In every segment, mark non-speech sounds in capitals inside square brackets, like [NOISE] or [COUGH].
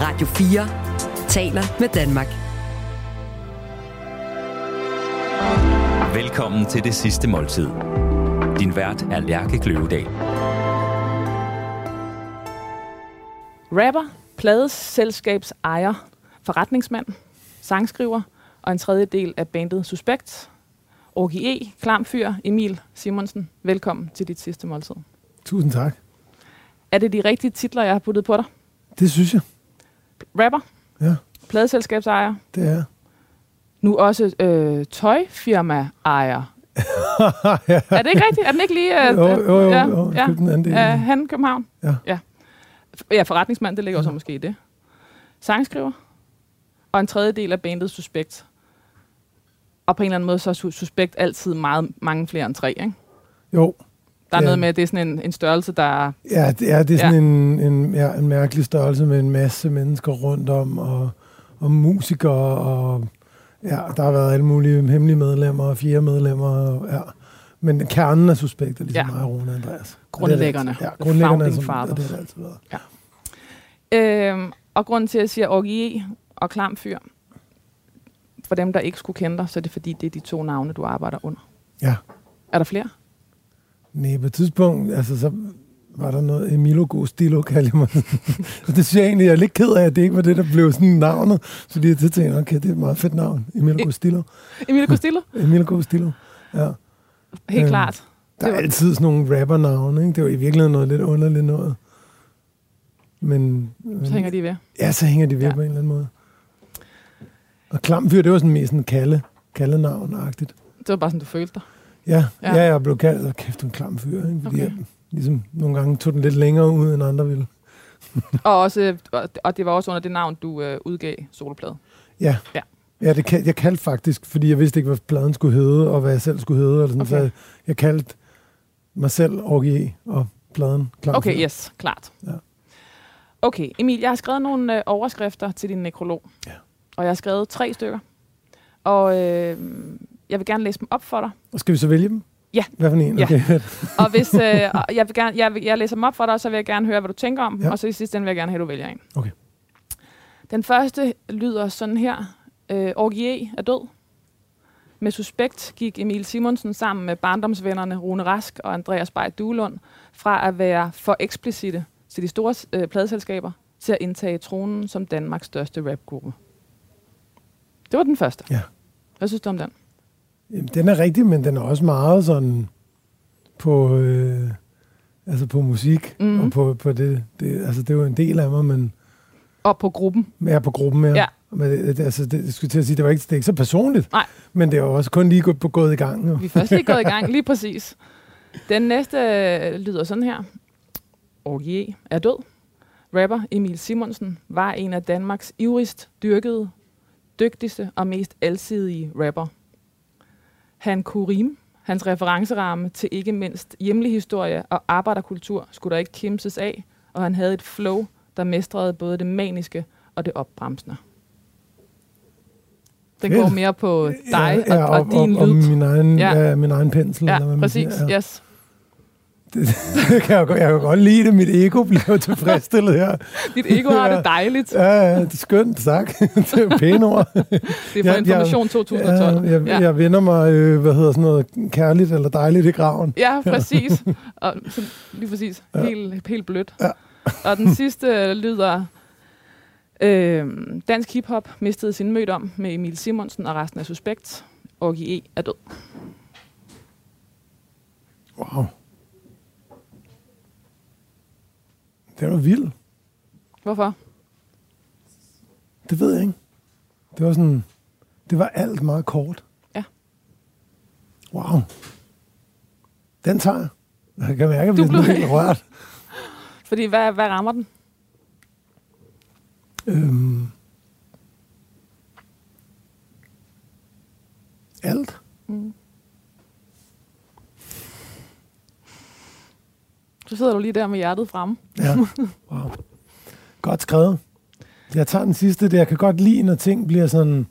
Radio 4 taler med Danmark. Velkommen til det sidste måltid. Din vært er Lærke Kløvedal. Rapper, pladeselskabs ejer, forretningsmand, sangskriver og en tredje del af bandet Suspekt. Orgi E, Klamfyr, Emil Simonsen. Velkommen til dit sidste måltid. Tusind tak. Er det de rigtige titler, jeg har puttet på dig? Det synes jeg. Rapper, Ja, pladeselskabsejer, det er. nu også øh, tøjfirma-ejer. [LAUGHS] ja. Er det ikke rigtigt? Er den ikke lige... Øh, Jo, jo, jo, ja, jo. ja. Den anden del. Han København? Ja. ja. Ja, forretningsmand, det ligger jo så måske i det. Sangskriver. Og en tredje del af bandet Suspekt. Og på en eller anden måde, så er Su- Suspekt altid meget, mange flere end tre, ikke? Jo, Der er Ja. noget med, at det er sådan en, en størrelse, der er... ja, det er, det er sådan en, en, ja, en mærkelig størrelse med en masse mennesker rundt om, og, og musikere, og ja, der har været alle mulige hemmelige medlemmer, og fire medlemmer, og, ja. Men kernen er suspekt, ligesom Ja. ja. mig og Rune Andreas. Grundlæggerne. Er. Ja, grundlæggerne er, som, og det har altid været. Øhm, og grunden til, at jeg siger Orgi E og Klamfyr, for dem, der ikke skulle kende dig, så er det fordi, det er de to navne, du arbejder under. Ja. Er der flere? Nej, på et tidspunkt, altså så var der noget Emilio Gostilo, kaldte jeg mig. [LAUGHS] og det synes jeg egentlig, jeg er lidt ked af, at det ikke var det, der blev sådan navnet. Fordi jeg tænkte, okay, det er et meget fedt navn. Emilio Gostilo. Emil Costillo? Emilio Gostilo. [LAUGHS] Ja. Helt Øhm, klart. Der Det er altid sådan nogle rappernavne, ikke? Det var i virkeligheden noget lidt underligt noget. Men, Så hænger de ved. Ja, så hænger de ved ja. på en eller anden måde. Og Klamfyr, det var sådan mest sådan kalde, kaldenavn-agtigt. Det var bare sådan, du følte dig. Ja, Ja. ja. jeg blev kaldt, og kæft, en klam fyr, ikke? Fordi Okay. jeg ligesom nogle gange tog den lidt længere ud, end andre ville. [LAUGHS] Og, også, og- det var også under det navn, du øh, udgav soloplade. Ja. Ja. Ja, det kan, jeg kaldte faktisk, fordi jeg vidste ikke, hvad pladen skulle hedde, og hvad jeg selv skulle hedde. Eller sådan, Okay. Så jeg kaldte mig selv Orgie og pladen Klam Okay, Fyr. yes, klart. Ja. Okay, Emil, jeg har skrevet nogle øh, overskrifter til din nekrolog. Ja. Og jeg har skrevet tre stykker. Og øh, jeg vil gerne læse dem op for dig. Og skal vi så vælge dem? Ja. Hvad for en? Ja. Okay, fedt. [LAUGHS] Og hvis øh, jeg, vil gerne, jeg, vil, jeg læser dem op for dig, så vil jeg gerne høre, hvad du tænker om. Ja. Og så i sidste ende vil jeg gerne have, at du vælger en. Okay. Den første lyder sådan her. Øh, Orgie er død. Med suspekt gik Emil Simonsen sammen med barndomsvennerne Rune Rask og Andreas Bay Duelund fra at være for eksplicite til de store øh, pladeselskaber til at indtage tronen som Danmarks største rapgruppe. Det var den første. Ja. Hvad synes du om den? Jamen, den er rigtig, men den er også meget sådan på, øh, altså på musik, Mhm. mm-hmm. og på, på det, det, altså det er jo en del af mig, men Og på gruppen. mere på gruppen mere. Ja. Men det, det, altså, det, jeg skulle til at sige, det var ikke, det er ikke så personligt, Nej. men det er jo også kun lige gået, gået i gang. Jo. Vi er først lige gået i gang, [LAUGHS] lige præcis. Den næste øh, lyder sådan her. Orgie er død. Rapper Emil Simonsen var en af Danmarks ivrigst dyrkede, dygtigste og mest alsidige rapper. Han kunne rime. Hans referenceramme til ikke mindst hjemlig historie og arbejderkultur skulle der ikke kimses af, og han havde et flow, der mestrede både det maniske og det opbremsende. Den Fedt. går mere på dig ja, og, og, og, din og, og lyd. min egen, Ja. ja. Ja, min egen pensel. eller Ja, hvad man præcis. Siger. Ja. Yes. [LAUGHS] Det, det kan jeg, godt- jeg kan godt lide det. Mit ego bliver tilfredsstillet her. [LAUGHS] Dit ego har det dejligt. Ja, ja, det er skønt, tak. [LAUGHS] det er pæne ord. Det er fra Jeg- Information 2012. Ja, jeg, Ja. jeg vender mig, øh, hvad hedder sådan noget, kærligt eller dejligt i graven. Ja, præcis. Og så, lige præcis. Ja. Helt, helt blødt. Ja. Og den sidste lyder... Øh, dansk hiphop mistede sin mødt om med Emil Simonsen og resten af Suspekt. Orgie E er død. Wow. Det var vildt. Hvorfor? Det ved jeg ikke. Det var sådan... Det var alt meget kort. Ja. Wow. Den tager jeg. Jeg kan mærke, at jeg bliver blev- helt rørt. [LAUGHS] Fordi hvad, hvad rammer den? Øhm. Alt. Mm. Så sidder du lige der med hjertet fremme. Ja. Wow. Godt skrevet. Jeg tager den sidste. Det jeg kan godt lide, når ting bliver sådan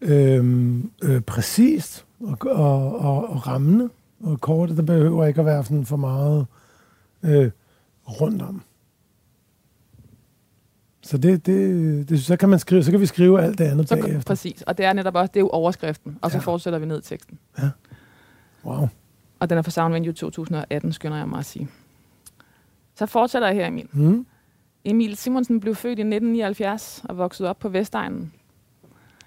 øhm, øh, præcist og, og, og, og rammende og kort. Der behøver ikke at være sådan for meget øh, rundt om. Så det, det, det, så kan man skrive, så kan vi skrive alt det andet Så, bagefter. præcis. Og det er netop også, det er jo overskriften. Og så Ja. fortsætter vi ned i teksten. Wow. Og den er fra Soundvenue 2018, skynder jeg mig at sige. Så fortsætter jeg her, Emil. Mm. Emil Simonsen blev født i 1979 og voksede op på Vestegnen.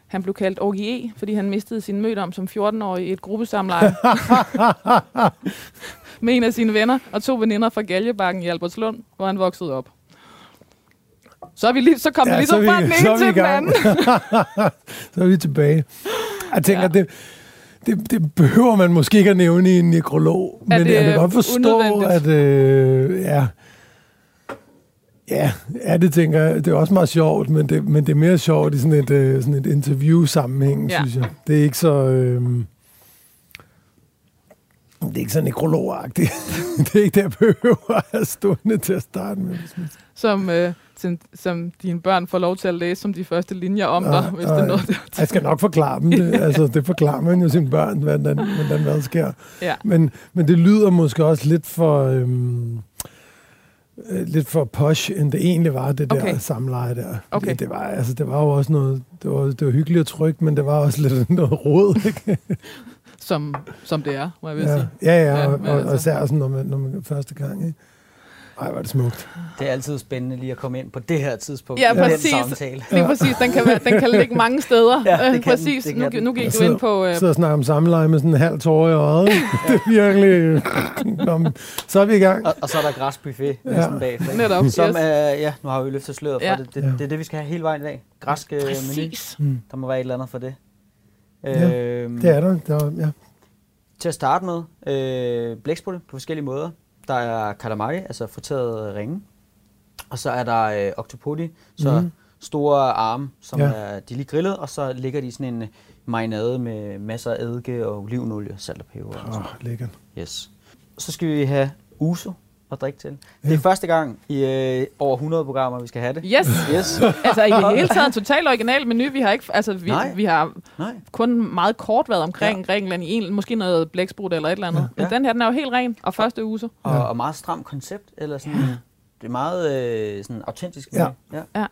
Han blev kaldt OGE, fordi han mistede sin mødom som 14-årig i et gruppesamleje [LAUGHS] med en af sine venner og to veninder fra Galjebakken i Albertslund, hvor han voksede op. Så, er vi lige, så kom ja, vi ligesom så fra den så ene vi til den anden. [LAUGHS] Så er vi tilbage. Jeg tænker, ja. det, det, det behøver man måske ikke at nævne i en nekrolog, Er men det jeg kan godt forstå, at øh, ja, ja, ja, det tænker jeg, det er også meget sjovt, men det, men det er mere sjovt i sådan et, øh, sådan et interview-sammenhæng, Ja. synes jeg. Det er ikke så... Øh, det er ikke så nekrologagtigt. [LAUGHS] det er ikke det, jeg behøver at have stående til at starte med. som, øh, som, som dine børn får lov til at læse som de første linjer om Ja, dig, hvis det er ja. noget, der Jeg skal nok forklare dem det. Altså, det forklarer man jo sine børn, hvordan, hvordan hvad der sker. Ja. Men, men det lyder måske også lidt for... Øhm, øh, lidt for posh, end det egentlig var, det der Okay. samleje der. Okay. Det, det, var, altså, det var jo også noget... Det var, det var hyggeligt og trygt, men det var også lidt [LAUGHS] noget råd, ikke? som, som det er, må jeg vil Ja, sige. ja, ja, Ja, og, og, altså- og især sådan, når man, når man første gang, ikke? Ej, var det smukt. Det er altid spændende lige at komme ind på det her tidspunkt Ja, i den præcis. samtale. Lige præcis, den kan, være, den kan ligge mange steder. Ja, det Øh, kan den, præcis, det kan nu, den. nu gik Jeg du ind på... Øh, sidder og snakker om samleje med sådan en halv tårer i øjet. [LAUGHS] det er virkelig... Nå, så er vi i gang. Og, og så er der græsbuffet næsten Ja. bagefter. ikke? Netop, Som yes. er, ja, nu har vi løftet sløret for Ja. det. Det, Ja. det. er det, vi skal have hele vejen i dag. Græsk øh, menu. præcis. Mm. Der må være et eller andet for det. Ja, Øhm, Det er der. der ja. Til at starte med, øh, blæksprutte på forskellige måder. Der er kalamari, altså friteret ringe. Og så er der øh, octopodi, så mm. store arme, som Ja. er, de er lige grillet, og så ligger de i sådan en marinade med masser af eddike og olivenolie, salt og peber. Åh, lækkert. Yes. Så skal vi have uso at drikke til. Det Ja. er første gang i øh, over 100 programmer, vi skal have det. Yes, Yes. altså i det hele taget en totalt original menu. Vi har ikke, altså vi, Nej. vi har Nej. kun meget kort været omkring ja. Grækenland i en, måske noget blæksprut eller et eller andet. Ja. Men Ja. den her, den er jo helt ren, og første uge. Og, Ja. og meget stramt koncept, eller sådan, det er meget øh, sådan autentisk. Ja. ja. Ja.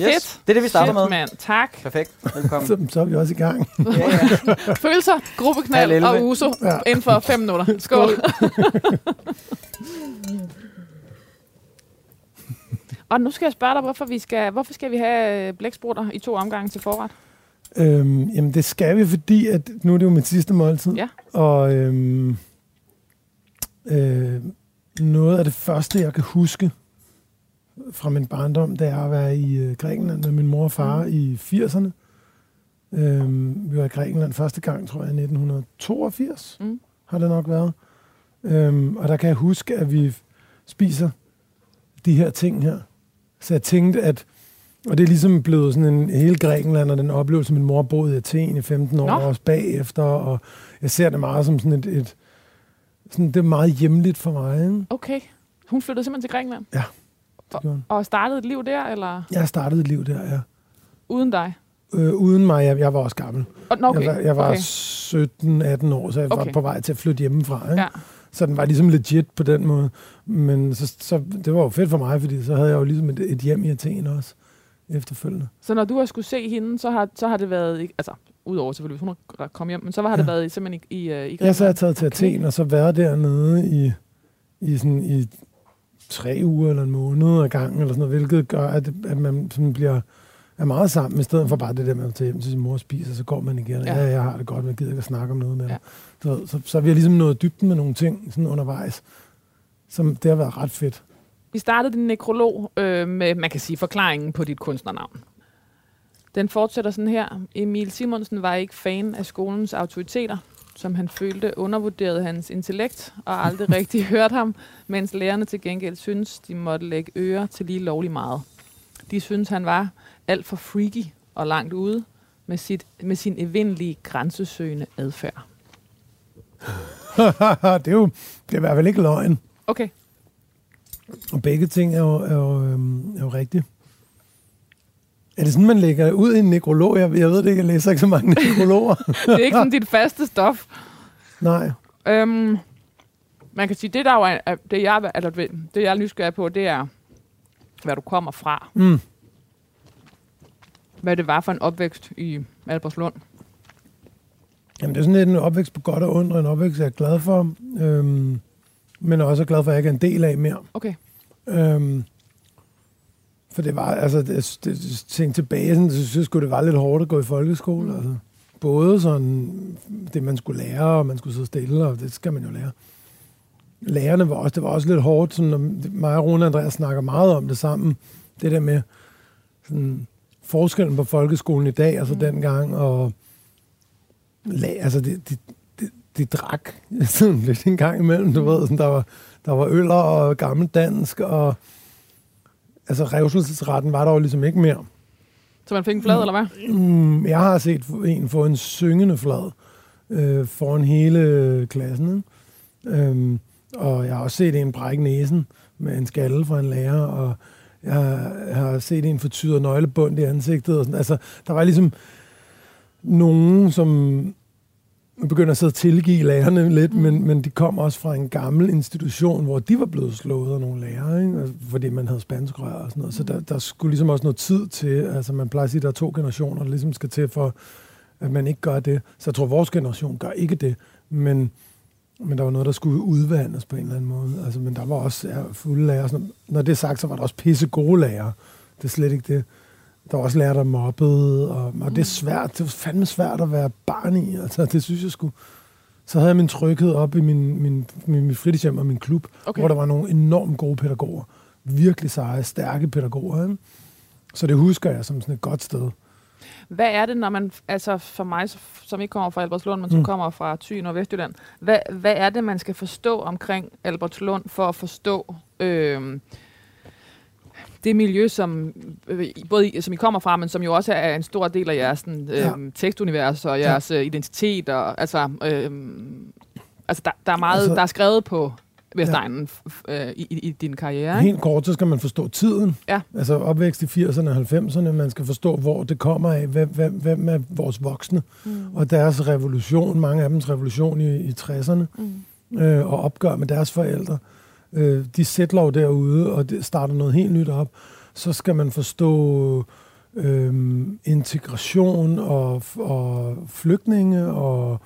Yes. Fedt. Det er det, vi starter Shit, med. Man. Tak. Perfekt. Velkommen. Så, så er vi også i gang. [LAUGHS] ja, ja. Følelser, gruppeknald Halv og uso Ja. inden for fem minutter. Skål. [LAUGHS] og nu skal jeg spørge dig, hvorfor, vi skal, hvorfor skal vi have øh, blæksprutter i to omgange til forret? Øhm, jamen, det skal vi, fordi at nu er det jo mit sidste måltid. Ja. Og øhm, øh, noget af det første, jeg kan huske fra min barndom, er at være i øh, Grækenland med min mor og far mm. i 80'erne. Øhm, vi var i Grækenland første gang, tror jeg, i 1982 Mm. har det nok været. Øhm, og der kan jeg huske, at vi spiser de her ting her. Så jeg tænkte, at og det er ligesom blevet sådan en hele Grækenland, og den oplevelse, min mor boede i Athen i 15 år, Nå. og også bagefter, og jeg ser det meget som sådan et, et sådan, det er meget hjemligt for mig. Ikke? Okay. Hun flyttede simpelthen til Grækenland Det gjorde og startede et liv der, eller Jeg startede et liv der, ja. uden dig? Øh, uden mig, jeg, jeg var også gammel. Okay. Jeg var, jeg var okay. 17-18 år, så jeg okay. Var på vej til at flytte hjemmefra. Ikke? Ja. Så den var ligesom legit på den måde. Men så, så, det var jo fedt for mig, fordi så havde jeg jo ligesom et, et hjem i Athen også efterfølgende. Så når du har skulle se hende, så har, så har det været, altså udover selvfølgelig, hvis hun har kommet hjem, men så har det Ja. været simpelthen i, i, øh, i Ja, så er jeg taget til Okay. Athen, og så været dernede i, i, sådan, i tre uger eller en måned ad gangen, eller sådan noget, hvilket gør, at, at man sådan bliver er meget sammen, i stedet for bare det der med at tage hjem til sin mor og spise, og så går man igen. Ja. Ja, ja jeg har det godt, men jeg gider ikke at snakke om noget med Ja. Så, så, så vi har ligesom nået dybden med nogle ting sådan undervejs, som det har været ret fedt. Vi startede din nekrolog øh, med, man kan sige, forklaringen på dit kunstnernavn. Den fortsætter sådan her. Emil Simonsen var ikke fan af skolens autoriteter, som han følte undervurderede hans intellekt og aldrig rigtig [LAUGHS] hørte ham, mens lærerne til gengæld synes, de måtte lægge øre til lige lovlig meget. De synes, han var alt for freaky og langt ude med, sit, med sin evindelige grænsesøgende adfærd. [LAUGHS] det, er jo, det er i hvert fald ikke løgn. Okay, Og begge ting er jo, er jo, øhm, er jo rigtige. Er det sådan, man lægger ud i en nekrolog? Jeg, jeg ved det ikke, jeg læser ikke så mange nekrologer. [LAUGHS] det er ikke sådan dit faste stof. Nej. Øhm, man kan sige, det der jo er, det jeg, eller det jeg er nysgerrig på, det er, hvad du kommer fra. Mm. Hvad det var for en opvækst i Albertslund. Jamen, det er sådan lidt en opvækst på godt og ondt, og en opvækst, jeg er glad for. Øhm, men også er glad for, at jeg ikke er en del af mere. Okay. Øhm, for det var, altså, det, det, tænkte tilbage, sådan, så synes jeg det var lidt hårdt at gå i folkeskole. Altså. Både sådan, det man skulle lære, og man skulle sidde stille, og det skal man jo lære. Lærerne var også, det var også lidt hårdt, sådan, når mig og Rune og Andreas snakker meget om det sammen. Det der med sådan, forskellen på folkeskolen i dag, altså mm. dengang, og altså, det, det, det, det drak [LAUGHS] sådan lidt en gang imellem, du ved, sådan, der var, der var øller og gammel dansk, og altså revselsesretten var der jo ligesom ikke mere. Så man fik en flad, mm. eller hvad? Mm, jeg har set en få en syngende flad øh, foran hele klassen. Ikke? Øhm, og jeg har også set en brække næsen med en skalle fra en lærer, og jeg har, jeg har set en fortyder nøglebund i ansigtet. Og sådan. Altså, der var ligesom nogen, som begynder at sidde og tilgive lærerne lidt, mm. men, men de kom også fra en gammel institution, hvor de var blevet slået af nogle lærere, ikke? Altså, fordi man havde spanskrør og sådan noget. Så der, der skulle ligesom også noget tid til, altså man plejer at sige, at der er to generationer, der ligesom skal til for, at man ikke gør det. Så jeg tror, at vores generation gør ikke det, men, men der var noget, der skulle udvandes på en eller anden måde. Altså, men der var også ja, fulde lærere. Sådan, når det er sagt, så var der også pisse gode lærere. Det er slet ikke det. Der var også lærere, der mobbede, og, og det er svært. Det var fandme svært at være barn i. Altså, det synes jeg skulle. Så havde jeg min tryghed op i min, min, min, min fritidshjem og min klub, okay. hvor der var nogle enormt gode pædagoger. Virkelig seje, stærke pædagoger. Ikke? Så det husker jeg som sådan et godt sted. Hvad er det, når man, altså for mig, som ikke kommer fra Albertslund, men som mm. kommer fra Thy og Vestjylland, hvad, hvad er det, man skal forstå omkring Albertslund for at forstå øh, det miljø, som øh, både I, som I kommer fra, men som jo også er en stor del af jeres sådan, øh, ja. tekstunivers og jeres ja. Øh, identitet. Og, altså, øh, altså der, der er meget, altså, der er skrevet på Vestegnen ja. øh, i, i din karriere. Ikke? Helt kort, så skal man forstå tiden. Ja. Altså opvækst i 80'erne og 90'erne. Man skal forstå, hvor det kommer af. Hvem, hvem, hvem er vores voksne? Mm. Og deres revolution, mange af dems revolution i, i 60'erne. Mm. Øh, og opgør med deres forældre. Øh, de sætter jo derude, og det starter noget helt nyt op. Så skal man forstå øh, integration og, og flygtninge og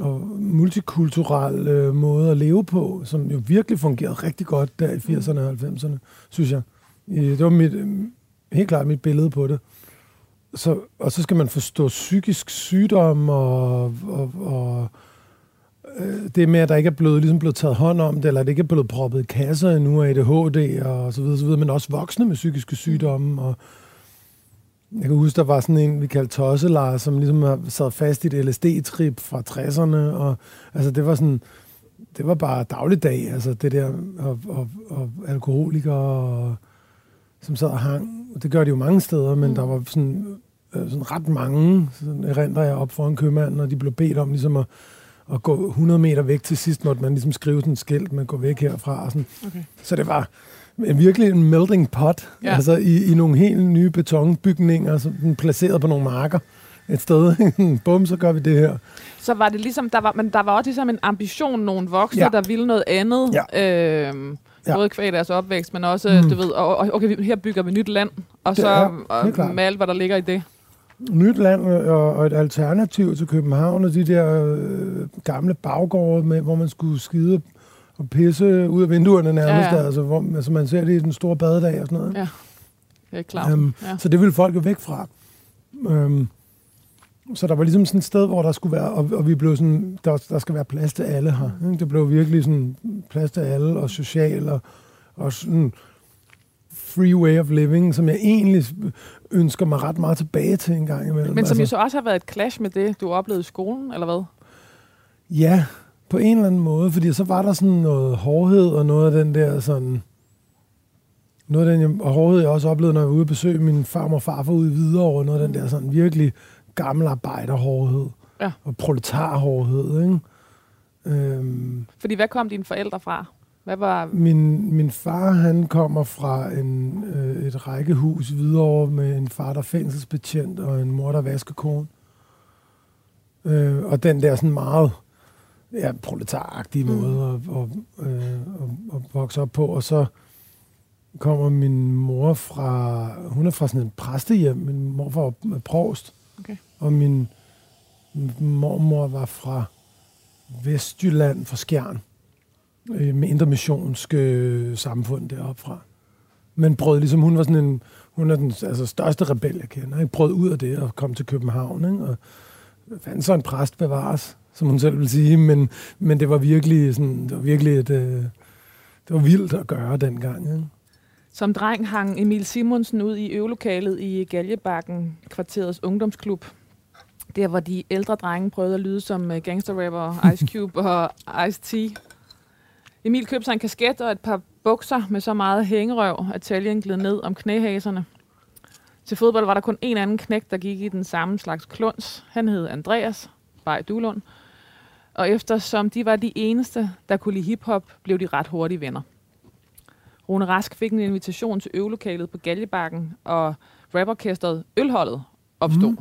og multikulturel øh, måde at leve på, som jo virkelig fungerede rigtig godt der i 80'erne og 90'erne, synes jeg. Det var mit, øh, helt klart mit billede på det. Så, og så skal man forstå psykisk sygdom og, og, og øh, det med, at der ikke er blevet, ligesom blevet taget hånd om det, eller at det ikke er blevet proppet i kasser endnu af ADHD og så videre, så videre, men også voksne med psykiske sygdomme og jeg kan huske, der var sådan en, vi kaldte Tosselar, som ligesom sad fast i et LSD-trip fra 60'erne, og altså det var sådan, det var bare dagligdag, altså det der, og, og, og alkoholikere, og, som sad og hang. Det gør de jo mange steder, men mm. der var sådan, øh, sådan ret mange, sådan erindrer jeg op foran købmanden, og de blev bedt om ligesom at, at gå 100 meter væk til sidst, måtte man ligesom skrive sådan et skilt, man går væk herfra. Og sådan. Okay. Så det var, virkelig en melting pot, ja. altså i, i nogle helt nye betonbygninger, som placeret på nogle marker et sted. [LAUGHS] Bum, så gør vi det her. Så var det ligesom, der var, men der var også ligesom en ambition, nogle voksne, ja. der ville noget andet. Ja. Øhm, ja. Både kvæg deres opvækst, men også, mm. du ved, okay, her bygger vi nyt land, og så ja, og med alt, hvad der ligger i det. Nyt land og, og et alternativ til København, og de der øh, gamle baggårde, med, hvor man skulle skide og pisse ud af vinduerne nærmest, ja, ja. Altså, hvor, altså man ser det i den store badedag og sådan noget. Ja, det er klart. Um, ja. Så det ville folk jo væk fra. Um, så der var ligesom sådan et sted, hvor der skulle være, og, og vi blev sådan, der, der skal være plads til alle her. Ikke? Det blev virkelig sådan plads til alle, og social, og, og sådan free way of living, som jeg egentlig ønsker mig ret meget tilbage til en gang imellem. Men som altså, jo så også har været et clash med det, du oplevede i skolen, eller hvad? Ja, på en eller anden måde, fordi så var der sådan noget hårdhed og noget af den der sådan... Noget af den hårdhed, jeg også oplevede, når jeg var ude og besøge min farmor og farfar ude i Hvidovre, noget af den der sådan virkelig gammel arbejderhårdhed. Ja. Og proletarhårdhed, ikke? Øhm, Fordi hvad kom dine forældre fra? Hvad var... Min, min far, han kommer fra en, øh, et rækkehus videre med en far, der er fængselsbetjent, og en mor, der er vaskekone. Øh, og den der sådan meget ja, proletaragtige mm. måde at, at, øh, at, at vokse op på. Og så kommer min mor fra, hun er fra sådan en præstehjem, min mor var provst, Okay. og min mormor var fra Vestjylland, fra Skjern, øh, med intermissionske øh, samfund deroppe fra. Men brød ligesom, hun var sådan en, hun er den altså, største rebel, jeg kender, ikke? brød ud af det og kom til København, ikke? og fandt så en præst bevares, som hun selv vil sige, men, men det var virkelig sådan, det var virkelig et, øh, det var vildt at gøre dengang. Ikke? Som dreng hang Emil Simonsen ud i øvelokalet i Galjebakken, kvarterets ungdomsklub. Der, hvor de ældre drenge prøvede at lyde som øh, gangsterrapper Ice Cube og Ice-T. Emil købte sig en kasket og et par bukser med så meget hængerøv, at taljen gled ned om knæhaserne. Til fodbold var der kun en anden knæk, der gik i den samme slags kluns. Han hed Andreas Bay Dulund. Og eftersom de var de eneste, der kunne lide hiphop, blev de ret hurtige venner. Rune Rask fik en invitation til øvelokalet på Galjebakken, og raporkestret Ølholdet opstod. Mm.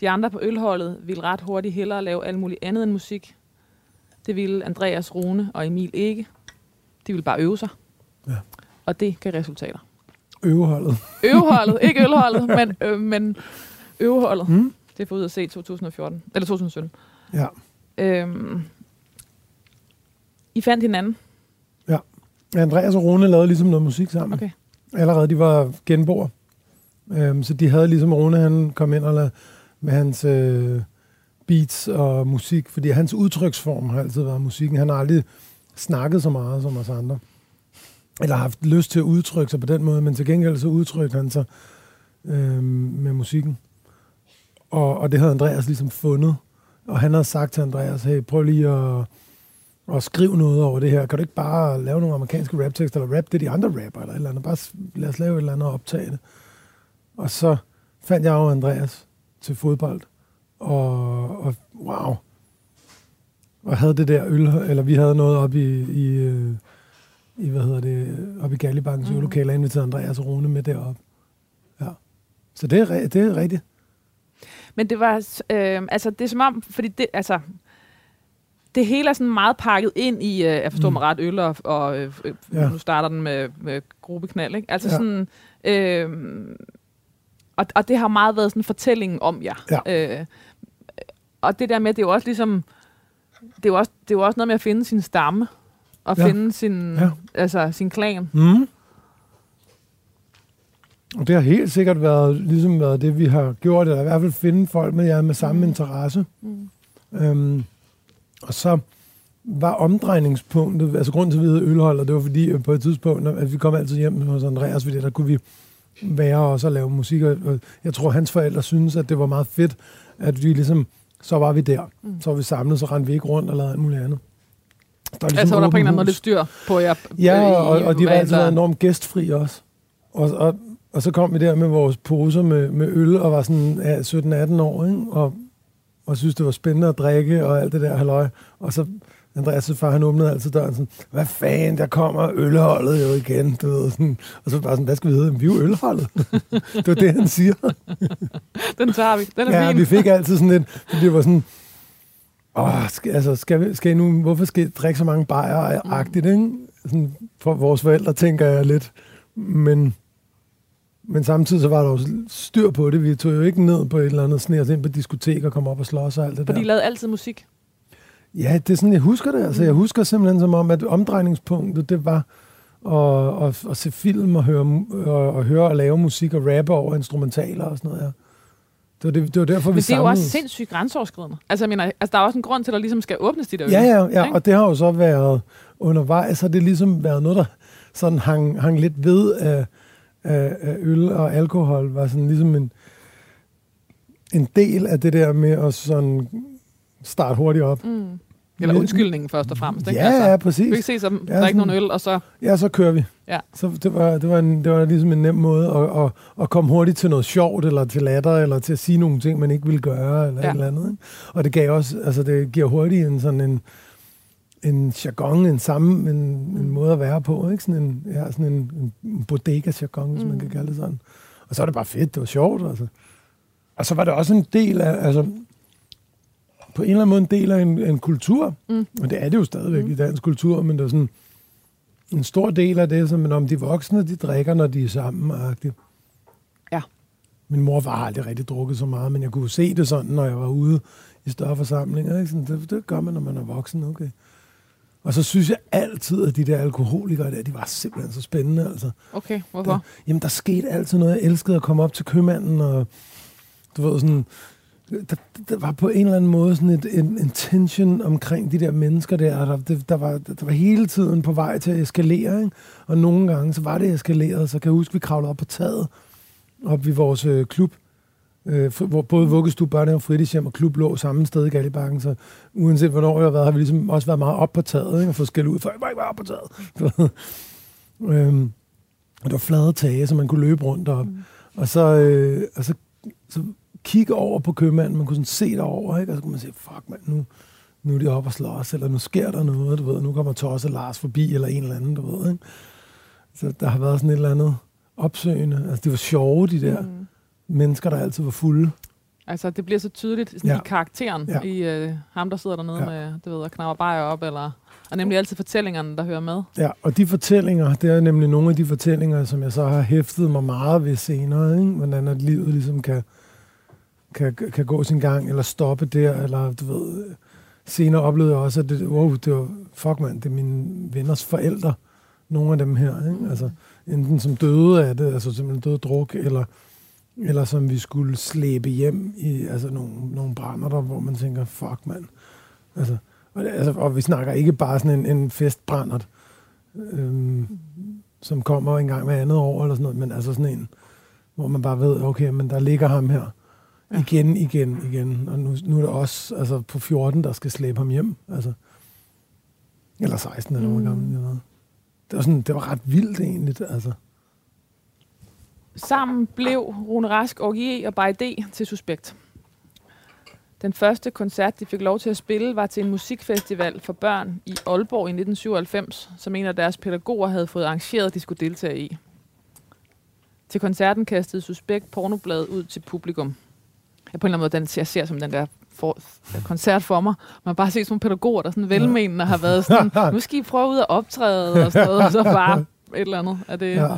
De andre på Ølholdet ville ret hurtigt hellere lave alt muligt andet end musik. Det ville Andreas, Rune og Emil ikke. De ville bare øve sig. Ja. Og det gav resultater. Øveholdet. [LAUGHS] Øveholdet, ikke ølholdet, men, øh, men øveholdet. Mm. Det får ud at se i 2014, eller 2017. Ja. Øhm, I fandt hinanden. Andreas og Rune lavede ligesom noget musik sammen. Okay. Allerede, de var genboer. Øhm, så de havde ligesom Rune, han kom ind og lavede med hans øh, beats og musik, fordi hans udtryksform har altid været musikken. Han har aldrig snakket så meget som os andre. Eller haft lyst til at udtrykke sig på den måde, men til gengæld så udtrykte han sig øh, med musikken. Og, og det havde Andreas ligesom fundet. Og han havde sagt til Andreas, hey, prøv lige at, at skrive noget over det her. Kan du ikke bare lave nogle amerikanske raptekster, eller rap det de andre rapper, eller et eller andet. Bare lad os lave et eller andet og optage det. Og så fandt jeg jo Andreas til fodbold. Og, og wow. Og havde det der øl, eller vi havde noget op i, i, øh, i hvad hedder det, op i Gallibankens mm. øvelokale, og inviterede Andreas og Rune med derop. Ja. Så det er, det er rigtigt. Men det var, øh, altså det er som om, fordi det, altså, det hele er sådan meget pakket ind i, øh, jeg forstår Mm. mig ret, øl og, og øh, øh, Ja. nu starter den med, med gruppeknald, ikke? Altså ja. sådan, øh, og, og det har meget været sådan fortællingen om jer. Ja. Øh, og det der med, det er jo også ligesom, det er jo også, det er jo også noget med at finde sin stamme, og Ja. ja. finde sin, Ja. ja. altså, sin klan. Mm. Og det har helt sikkert været, ligesom været det, vi har gjort, eller i hvert fald finde folk med jer med samme mm. interesse. Mm. Øhm, og så var omdrejningspunktet, altså grunden til, at vi hed ølholder, det var fordi, på et tidspunkt, at vi kom altid hjem hos Andreas, fordi der kunne vi være også og lave musik, og jeg tror, hans forældre synes, at det var meget fedt, at vi ligesom, så var vi der, Mm. så var vi samlet, så rendte vi ikke rundt og lavede alt muligt andet. Der var Altså, var der på en eller anden måde lidt styr på jer. Ja, og, og de var altid været enormt gæstfri også. Og, og, og så kom vi der med vores poser med, med øl, og var sådan ja, 17-18 år, ikke? Og, og synes det var spændende at drikke, og alt det der halløj. Og så, Andreas' far, han åbnede altid døren sådan, hvad fanden, der kommer ølholdet jo igen, du ved. Sådan. Og så bare sådan, hvad skal vi hedde? Vi er jo ølholdet. [LAUGHS] det var det, han siger. [LAUGHS] Den tager vi. Den er Ja, fin. vi fik altid sådan lidt, fordi det var sådan, åh, skal, altså, skal, vi, skal I nu, hvorfor skal I drikke så mange bajer agtigt ikke? Sådan, for vores forældre tænker jeg lidt, men, men samtidig så var der jo styr på det. Vi tog jo ikke ned på et eller andet sne ind på diskotek og kom op og slås og alt det For de der. lavede altid musik. Ja, det er sådan, jeg husker det. Altså, jeg husker simpelthen som om, at omdrejningspunktet, det var at, at, at se film og høre, og, og høre og lave musik og rappe over instrumentaler og sådan noget, ja. Det var, det, det var derfor, vi Men det er jo også sindssygt grænseoverskridende. Altså, jeg mener, altså, der er også en grund til, at der ligesom skal åbnes de der Ja, ja, ja, ikke? og det har jo så været undervejs, har det ligesom været noget, der sådan hang, hang lidt ved af, af, af øl og alkohol, var sådan ligesom en, en del af det der med at sådan starte hurtigt op. Mm. Eller undskyldningen først og fremmest. Ikke? Ja, altså, ja, Du kan præcis. ikke se sig Ja, drikke sådan- nogle øl, og så... Ja, så kører vi. Ja. Så det var, det, var en, det var ligesom en nem måde at, at, at komme hurtigt til noget sjovt, eller til latter, eller til at sige nogle ting, man ikke ville gøre, eller Ja. et eller andet. Ikke? Og det gav også, altså det giver hurtigt en sådan en, en jargon, en samme, en, en måde at være på, ikke? Sådan en, ja, sådan en, en bodega-jargon, hvis man Mm. kan kalde det sådan. Og så var det bare fedt, det var sjovt, altså. Og så var det også en del af, altså, på en eller anden måde en del af en, en kultur. Mm. Og det er det jo stadigvæk Mm. i dansk kultur, men det er sådan, en stor del af det, som om de voksne, de drikker, når de er sammen. -agtigt. Ja. Min mor har aldrig rigtig drukket så meget, men jeg kunne se det sådan, når jeg var ude i større forsamlinger. Ikke? Sådan, det, det gør man, når man er voksen, okay. Og så synes jeg altid, at de der alkoholikere der, de var simpelthen så spændende. Altså. Okay, hvorfor? Der, jamen, der skete altid noget. Jeg elskede at komme op til købmanden, og du ved sådan... Der, der var på en eller anden måde sådan et, en, en tension omkring de der mennesker der. Der, der, der, var, der var hele tiden på vej til at eskalere, ikke? Og nogle gange, så var det eskaleret. Så kan jeg huske, vi kravlede op på taget, op i vores øh, klub, øh, hvor både vuggestue, børnehave, fritidshjem og klub lå samme sted i Gallibakken, så uanset hvornår jeg har været, har vi ligesom også været meget op på taget, ikke? og fået skæld ud, for jeg var ikke bare op på taget. [LAUGHS] øhm, og der var flade tage, så man kunne løbe rundt op. Mm. Og så, øh, og så, så kigge over på købmanden, man kunne sådan se derover, ikke? og så kunne man sige, fuck mand, nu, nu er de oppe og slås, eller nu sker der noget, du ved, nu kommer Tosse Lars forbi, eller en eller anden, du ved. Ikke? Så der har været sådan et eller andet opsøgende. Altså, det var sjove, de der mm. mennesker, der altid var fulde. Altså, det bliver så tydeligt sådan Ja. i karakteren, Ja. i øh, ham, der sidder dernede Ja. med, du ved, og knapper bajer op, eller, og nemlig altid fortællingerne, der hører med. Ja, og de fortællinger, det er nemlig nogle af de fortællinger, som jeg så har hæftet mig meget ved senere, ikke? hvordan at livet ligesom kan, kan, kan gå sin gang, eller stoppe der, eller du ved, senere oplevede jeg også, at det, wow, det var, fuck man, det er mine venners forældre, nogle af dem her, ikke? altså enten som døde af det, altså simpelthen døde druk, eller, eller som vi skulle slæbe hjem i altså nogle, nogle brænder der, hvor man tænker, fuck mand, altså, og, altså, og vi snakker ikke bare sådan en, en festbrændert, øhm, som kommer en gang hver andet år, eller sådan noget, men altså sådan en, hvor man bare ved, okay, men der ligger ham her, Ja. igen, igen, igen, og nu, nu er det også altså, på 14, der skal slæbe ham hjem, altså, eller 16, eller hvor Mm. gammel var. Det var, sådan, det var ret vildt egentlig, altså. Sammen blev Rune Rask, Orgie og D til Suspekt. Den første koncert, de fik lov til at spille, var til en musikfestival for børn i Aalborg i 1997, som en af deres pædagoger havde fået arrangeret, at de skulle deltage i. Til koncerten kastede Suspekt pornobladet ud til publikum. Jeg på en eller anden måde, den, jeg ser som den der for, koncert for mig. Man har bare set sådan nogle pædagoger, der sådan velmenende har været sådan, nu skal I prøve ud at optræde og sådan noget, og så [LAUGHS] bare et eller andet. Er det, Ja.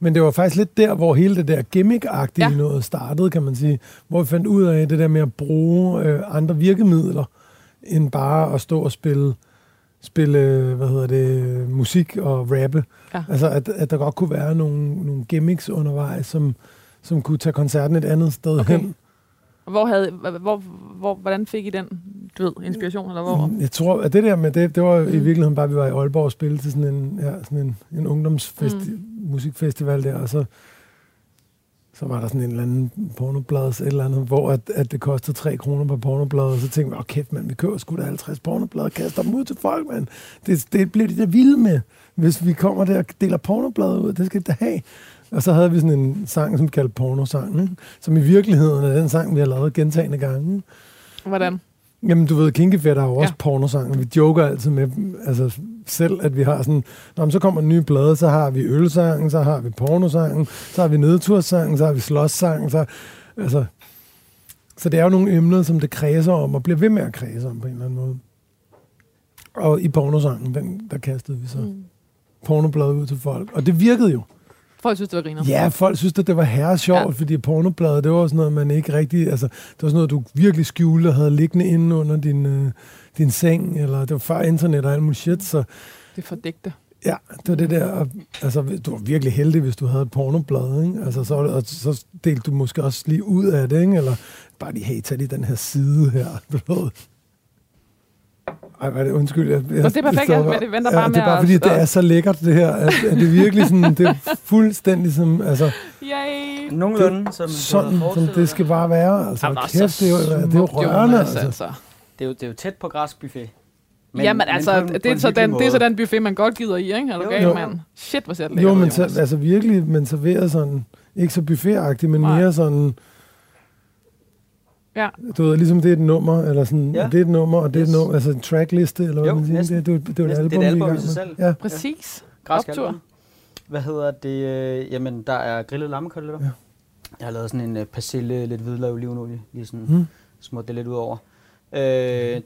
Men det var faktisk lidt der, hvor hele det der gimmick-agtige Ja. noget startede, kan man sige. Hvor vi fandt ud af det der med at bruge øh, andre virkemidler, end bare at stå og spille, spille hvad hedder det, musik og rappe. Ja. Altså, at, at der godt kunne være nogle, nogle gimmicks undervejs, som, som kunne tage koncerten et andet sted Okay. hen. Hvor havde, hvor, hvor, hvordan fik I den du ved, inspiration? Eller hvor? Mm, Jeg tror, at det der med det, det var i virkeligheden bare, at vi var i Aalborg og spille til sådan en, ja, sådan en, en ungdomsfest, mm. musikfestival der, og så, så var der sådan en eller anden pornoblads, et eller andet, hvor at, at det kostede 3 kroner per pornoblad, og så tænkte vi, åh kæft mand, vi køber sgu da 50 pornoblade og kaster dem ud til folk, mand. Det, det bliver de der vilde med, hvis vi kommer der og deler pornoblade ud, det skal de da have. Og så havde vi sådan en sang, som vi kaldte pornosangen, som i virkeligheden er den sang, vi har lavet gentagende gange. Hvordan? Jamen, du ved, Kinky Fat har jo også Ja. ja. pornosang. Vi joker altid med altså selv, at vi har sådan, Nå, men så kommer en ny blade, så har vi ølsangen, så har vi pornosangen, så har vi nedtursangen, så har vi slåssangen, så, altså, så det er jo nogle emner, som det kredser om, og bliver ved med at kredse om på en eller anden måde. Og i pornosangen, den, der kastede vi så mm. pornobladet ud til folk. Og det virkede jo. Folk synes, det var griner. Ja, folk synes, at det var herre sjovt, Ja. fordi pornobladet, det var sådan noget, man ikke rigtig... Altså, det var sådan noget, du virkelig skjulte og havde liggende inde under din, øh, din seng, eller det var før internet og alt muligt shit, så Det fordægte. ja, det var det der... Altså, du var virkelig heldig, hvis du havde et pornoblad, ikke? Altså, så, og så delte du måske også lige ud af det, ikke? Eller bare lige, hey, tag lige den her side her. [LAUGHS] Ej, hvad er det? Undskyld. Jeg, jeg, det er perfekt, jeg- jeg venter ja, bare det med er bare, at- fordi det er så lækkert, det her. At, at det er virkelig sådan, det er fuldstændig som, altså, Yay! Nogenlunde, som sådan, som det skal bare være. Altså, Jamen, kæft, det er jo, det er jo rørende. Jonas, Altså. Det er jo, det er jo tæt på græsbuffet. Men, Jamen altså, det, er så den, det er så den buffet, man godt gider i, ikke? Er du Jo, gal, jo. mand? Shit, hvor ser det Jo, lækkert ud, men så, altså virkelig, men serveret sådan, ikke så buffetagtigt, men Nej. mere sådan, Ja. du ved, ligesom det er et nummer, eller sådan, Ja. ja. det er et nummer, og det er et Yes. nummer, altså en trackliste, eller hvad Jo, man siger. næsten. Det, det, det, det, er et album, Det er et album i sig selv. Ja. Præcis. Græsk Optur. Hvad hedder det? Øh, jamen, der er grillet lammekoteletter. Ja. Jeg har lavet sådan en uh, persille, lidt hvidløg, olivenolie, lige sådan Mm. smurt det lidt ud over. Øh,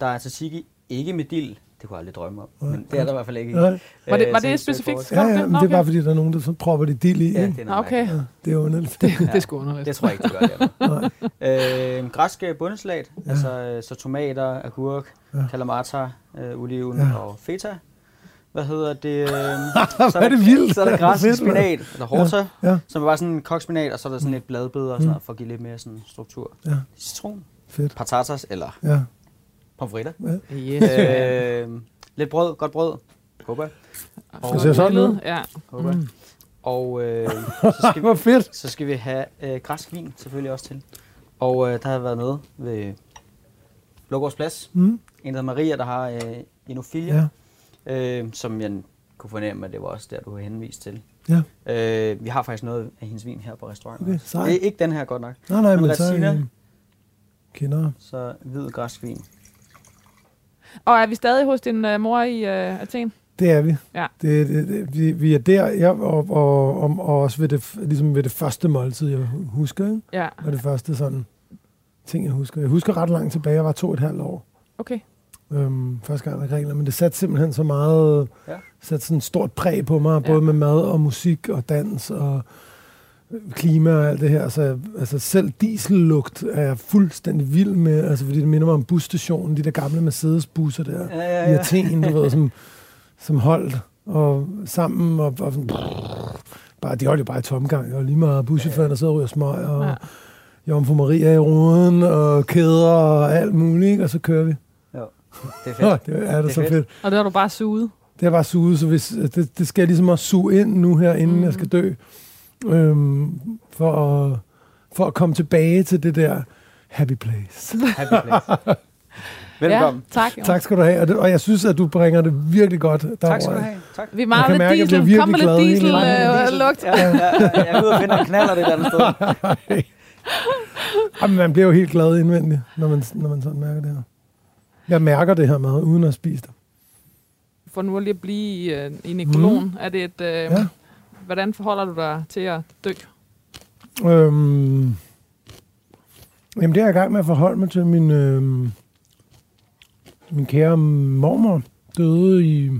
der er tzatziki, ikke med dild. Det kunne jeg aldrig drømme om. Nej. Men det er der i hvert fald ikke. Nej. Var det, Øh, var det specifikt? Ja, ja, men det er bare fordi, der er nogen, der så propper det dild i. Ja, det er Okay. Ja, det er underligt. Det, det er sgu underligt. Det tror jeg ikke, det gør det. Øh, græske bundesalat, Ja. altså øh, så tomater, agurk, Ja. ja. kalamata, øh, oliven Ja. ja. og feta. Hvad hedder det? Øh, [LAUGHS] så er det vildt. Så er der græsk fedt, spinat, eller horta, Ja. ja. som er bare sådan en kokspinat, og så er der sådan lidt bladbeder og sådan Mm. noget, for at give lidt mere sådan struktur. Ja. Citron, Fedt. patatas eller Ja. Pomfritter. Yes. øh, lidt brød, godt brød. Håber jeg. Det ser sådan ud. Ja. Håber jeg. Mm. Og øh, [LAUGHS] så, skal Hvor vi, fedt. så skal vi have øh, græsk vin selvfølgelig også til. Og øh, der har været noget ved Blågårdsplads. Mm. En, der Maria, der har øh, enofilia, Ja. øh, som jeg kunne fornemme, at det var også der, du har henvist til. Ja. Øh, vi har faktisk noget af hendes vin her på restauranten. Okay. Det er ikke den her godt nok. Nej, nej, Men men øh, kender. Så hvid græsk vin. Og er vi stadig hos din uh, mor i uh, Athen? Det er vi. Ja. Det, det, det, vi, vi er der, ja, og, og, og, og også ved det, ligesom ved det første måltid, jeg husker. Ikke? Ja, Og det første sådan ting, jeg husker. Jeg husker ret langt tilbage, jeg var to og et halvt år. okay. Øhm, første gang i Grækenland, men det satte simpelthen så meget, Ja. satte sådan et stort præg på mig, Ja. både med mad og musik og dans og øh, klima og alt det her. Så altså, selv diesellugt er jeg fuldstændig vild med, altså, fordi det minder mig om busstationen, de der gamle Mercedes-busser der Ja, ja, i ja. Athen, du ved, som, som holdt og sammen og, og sådan, bare, de holdt jo bare i tomgang, og lige meget buschaufføren, der sidder og ryger smøg, og Ja. Jomfru Maria i ruden, og kæder og alt muligt, ikke? og så kører vi. Jo, det er [LAUGHS] fedt. det er det, Det er så fedt. fedt. Og det har du bare suget. Det har bare suget, så hvis, det, det skal jeg ligesom også suge ind nu her, inden mm. jeg skal dø, øhm, for, at, for at komme tilbage til det der happy place. [LAUGHS] Happy place. Velkommen. Ja, tak. tak skal du have, og, det, og jeg synes, at du bringer det virkelig godt derover. Tak skal du have. Tak. Vi mangler mærke, diesel. bliver Kom med virkelig lidt glad diesel øh, lugt. Ja, ja, ja, jeg er ude og finde en knaller det et andet sted. Jamen, man bliver jo helt glad indvendigt, når man, når man sådan mærker det her. Jeg mærker det her mad, uden at spise det. For nu lige at blive i, øh, i nekrolon. Mm. Er det et, øh, Ja. Hvordan forholder du dig til at dø? Øhm, jamen, det er jeg i gang med at forholde mig til. Min, øhm, min kære mormor døde i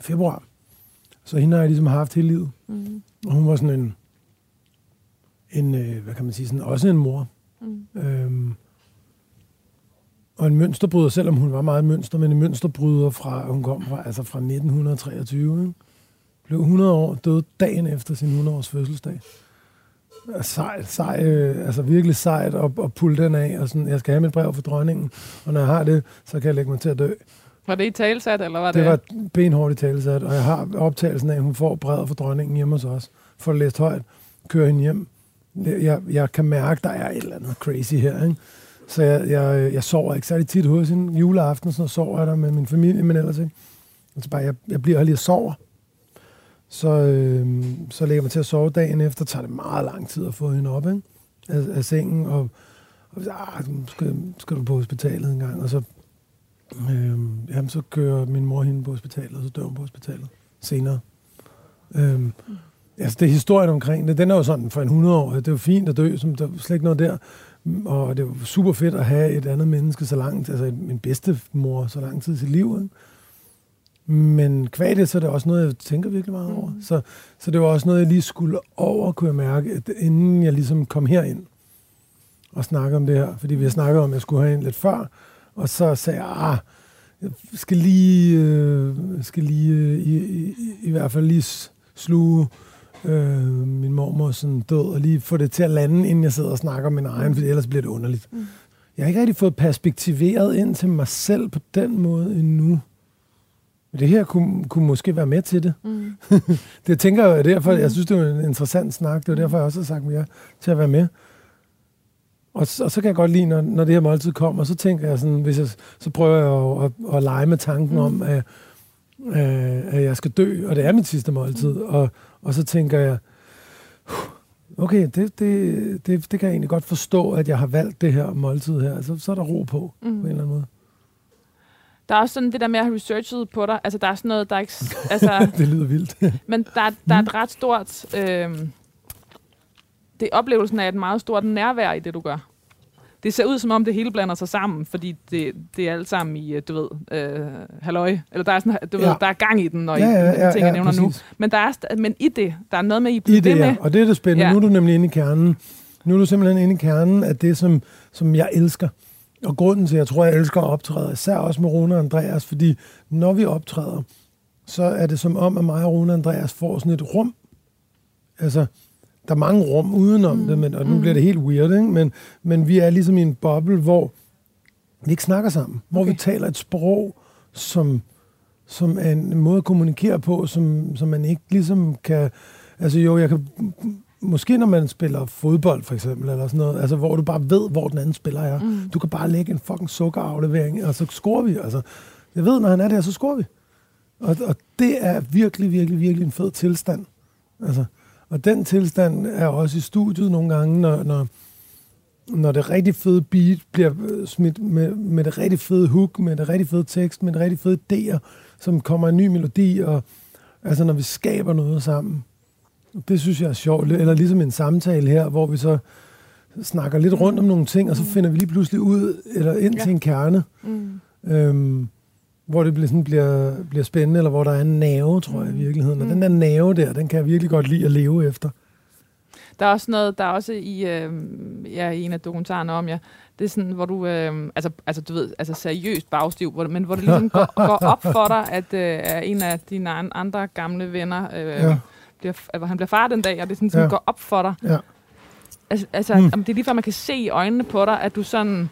februar. Så hende har jeg ligesom haft hele livet. Mm. Og hun var sådan en, en øh, hvad kan man sige, sådan, også en mor. Mm. Øhm, og en mønsterbryder, selvom hun var meget mønster, men en mønsterbryder fra, hun kom fra, altså fra 1923, ikke? Blev 100 år, døde dagen efter sin 100 års fødselsdag. Sejt, sej, øh, altså virkelig sejt at, at pulle den af, og sådan, jeg skal have mit brev for dronningen, og når jeg har det, så kan jeg lægge mig til at dø. Var det i talsat, eller var det? Det var benhårdt i talesat, og jeg har optagelsen af, at hun får brevet fra dronningen hjemme hos os, for at læse højt, køre hende hjem. Jeg, jeg kan mærke, der er et eller andet crazy her, ikke? Så jeg, jeg, jeg sover ikke særlig tit hos hende. Juleaften, så sover jeg der med min familie, men ellers ikke. Altså bare, jeg, jeg bliver lige og sover. Så, øh, så lægger man til at sove dagen efter, tager det meget lang tid at få hende op ikke? Af, af sengen, og, og ah, skal, skal du på hospitalet en gang, og så, øh, jamen, så kører min mor hende på hospitalet, og så dør hun på hospitalet senere. Øh, altså, det er historien omkring det. Den er jo sådan for en 100 år. Det er jo fint at dø, som der er slet ikke noget der. Og det er super fedt at have et andet menneske så langt, altså min bedstemor så lang tid i sit liv. Ikke? Men kvad det, så er det også noget, jeg tænker virkelig meget over. Mhm. Så, så det var også noget, jeg lige skulle over, kunne jeg mærke, inden jeg ligesom kom herind og snakke om det her. Fordi vi har snakket om, at jeg skulle have en lidt før. Og så sagde jeg, ah, jeg skal lige, øh, skal lige øh, i, i, i hvert fald lige sluge øh, min mormor sådan død, og lige få det til at lande, inden jeg sidder og snakker om min egen, for ellers bliver det underligt. Mm. Jeg har ikke rigtig fået perspektiveret ind til mig selv på den måde endnu. Men det her kunne, kunne måske være med til det. Mm. [LAUGHS] Det tænker jeg derfor, jeg synes, det er en interessant snak. Det er derfor, jeg også har sagt ja til at være med. Og, så- og så kan jeg godt lide, når, når det her måltid kommer, så tænker jeg sådan, hvis jeg, så prøver jeg at, at, at lege med tanken Mm. om, at, at, at jeg skal dø, og det er mit sidste måltid. Og, og så tænker jeg, okay, det, det, det, det kan jeg egentlig godt forstå, at jeg har valgt det her måltid her. Så, så er der ro på, mm. på en Mm. eller anden måde. Der er også sådan det der med at have researchet på dig. Altså, der er sådan noget, der er ikke... Altså, [LAUGHS] Det lyder vildt. [LAUGHS] men der, er- der er et ret stort... Øh, det er oplevelsen af et meget stort nærvær i det, du gør. det ser ud som om det hele blander sig sammen, fordi det, det er alt sammen i, øh, du ved, øh, halløj. Eller der er, sådan, du ja. ved, der er gang i den, når Ja, I, ja, ja, ting, jeg ja, nævner nu. præcis. Men, der er, men i det, der er noget med, I I bliver det, ved med. ja. Og det er det spændende. Ja. Ja. Nu er du nemlig inde i kernen. Nu er du simpelthen inde i kernen af det, som, som jeg elsker. Og grunden til, at jeg tror, jeg elsker at optræde, især også med Rune og Andreas, fordi når vi optræder, så er det som om, at mig og Rune og Andreas får sådan et rum. Altså, der er mange rum udenom mm. det, men, og nu bliver det helt weird, ikke? Men, men vi er ligesom i en boble, hvor vi ikke snakker sammen. Hvor Okay. vi taler et sprog, som, som er en måde at kommunikere på, som, som man ikke ligesom kan... Altså jo, jeg kan... Måske når man spiller fodbold, for eksempel, eller sådan noget, altså hvor du bare ved, hvor den anden spiller er. Mm. Du kan bare lægge en fucking sukkeraflevering, og så scorer vi. Altså, jeg ved, når han er der, så scorer vi. Og, og det er virkelig, virkelig, virkelig en fed tilstand. Altså, og den tilstand er også i studiet nogle gange, når, når, når det rigtig fede beat bliver øh, smidt med, med det rigtig fede hook, med det rigtig fede tekst, med det rigtig fede idéer, som kommer en ny melodi, og altså når vi skaber noget sammen. Det synes jeg er sjovt. Eller ligesom en samtale her, hvor vi så snakker lidt rundt om nogle ting, og så finder vi lige pludselig ud, eller ind Ja. til en kerne, Mm. øhm, hvor det sådan, bliver, bliver spændende, eller hvor der er en nerve, tror jeg i virkeligheden. Og den der nerve der, den kan jeg virkelig godt lide at leve efter. Der er også noget, der er også i, øh, ja, i en af dokumentarerne om jer, det er sådan, hvor du, øh, altså, altså du ved, altså seriøst bagstiv, hvor, men hvor det ligesom går, går op for dig, at øh, en af dine an- andre gamle venner, øh, Ja. Bliver, at han bliver far den dag, og det sådan, sådan Ja. går op for dig. Ja. Altså, altså Mm. mm. om det er lige før, man kan se i øjnene på dig, at du sådan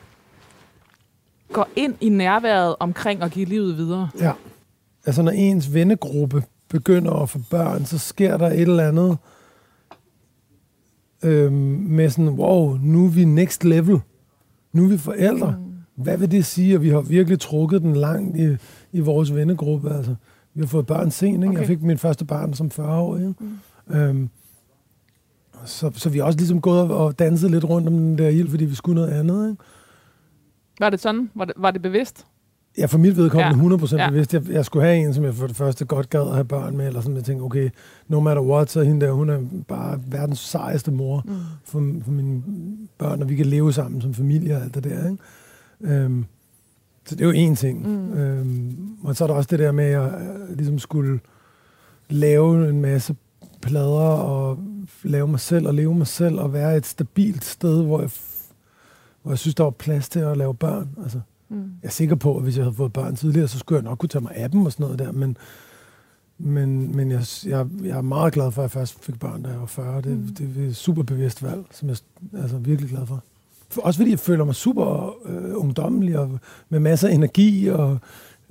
går ind i nærværet omkring at give livet videre. Ja. Altså, når ens vennegruppe begynder at få børn, så sker der et eller andet øhm, med sådan, wow, nu er vi next level. Nu er vi forældre. Mm. Hvad vil det sige? Og vi har virkelig trukket den langt i, i vores vennegruppe. Altså, vi har fået børn sent. Ikke? Okay. Jeg fik mit første barn som 40 år. Ikke? Mm. Øhm, så, så vi har også ligesom gået og danset lidt rundt om den der ild, fordi vi skulle noget andet. Ikke? Var det sådan? Var det, var det bevidst? Ja, for mit vedkommende Ja. ja. 100% Ja. bevidst. Jeg, jeg skulle have en, som jeg for det første godt gad at have børn med, eller sådan, jeg tænkte, okay, no matter what, så er hende der, hun er bare verdens sejeste mor mm. for, for mine børn, og vi kan leve sammen som familie og alt det der, ikke? Øhm, så det er jo en ting. Mm. Øhm, og så er der også det der med, at jeg øh, ligesom skulle lave en masse plader, og lave mig selv, og leve mig selv, og være et stabilt sted, hvor jeg, hvor jeg synes, der var plads til at lave børn. Altså, Mm. jeg er sikker på, at hvis jeg havde fået børn tidligere, så skulle jeg nok kunne tage mig af dem og sådan noget der, men, men, men jeg, jeg, jeg er meget glad for, at jeg først fik børn, da jeg var 40. Det, mm. det, er et super bevidst valg, som jeg er altså, virkelig glad for. Også fordi jeg føler mig super øh, ungdommelig og med masser af energi og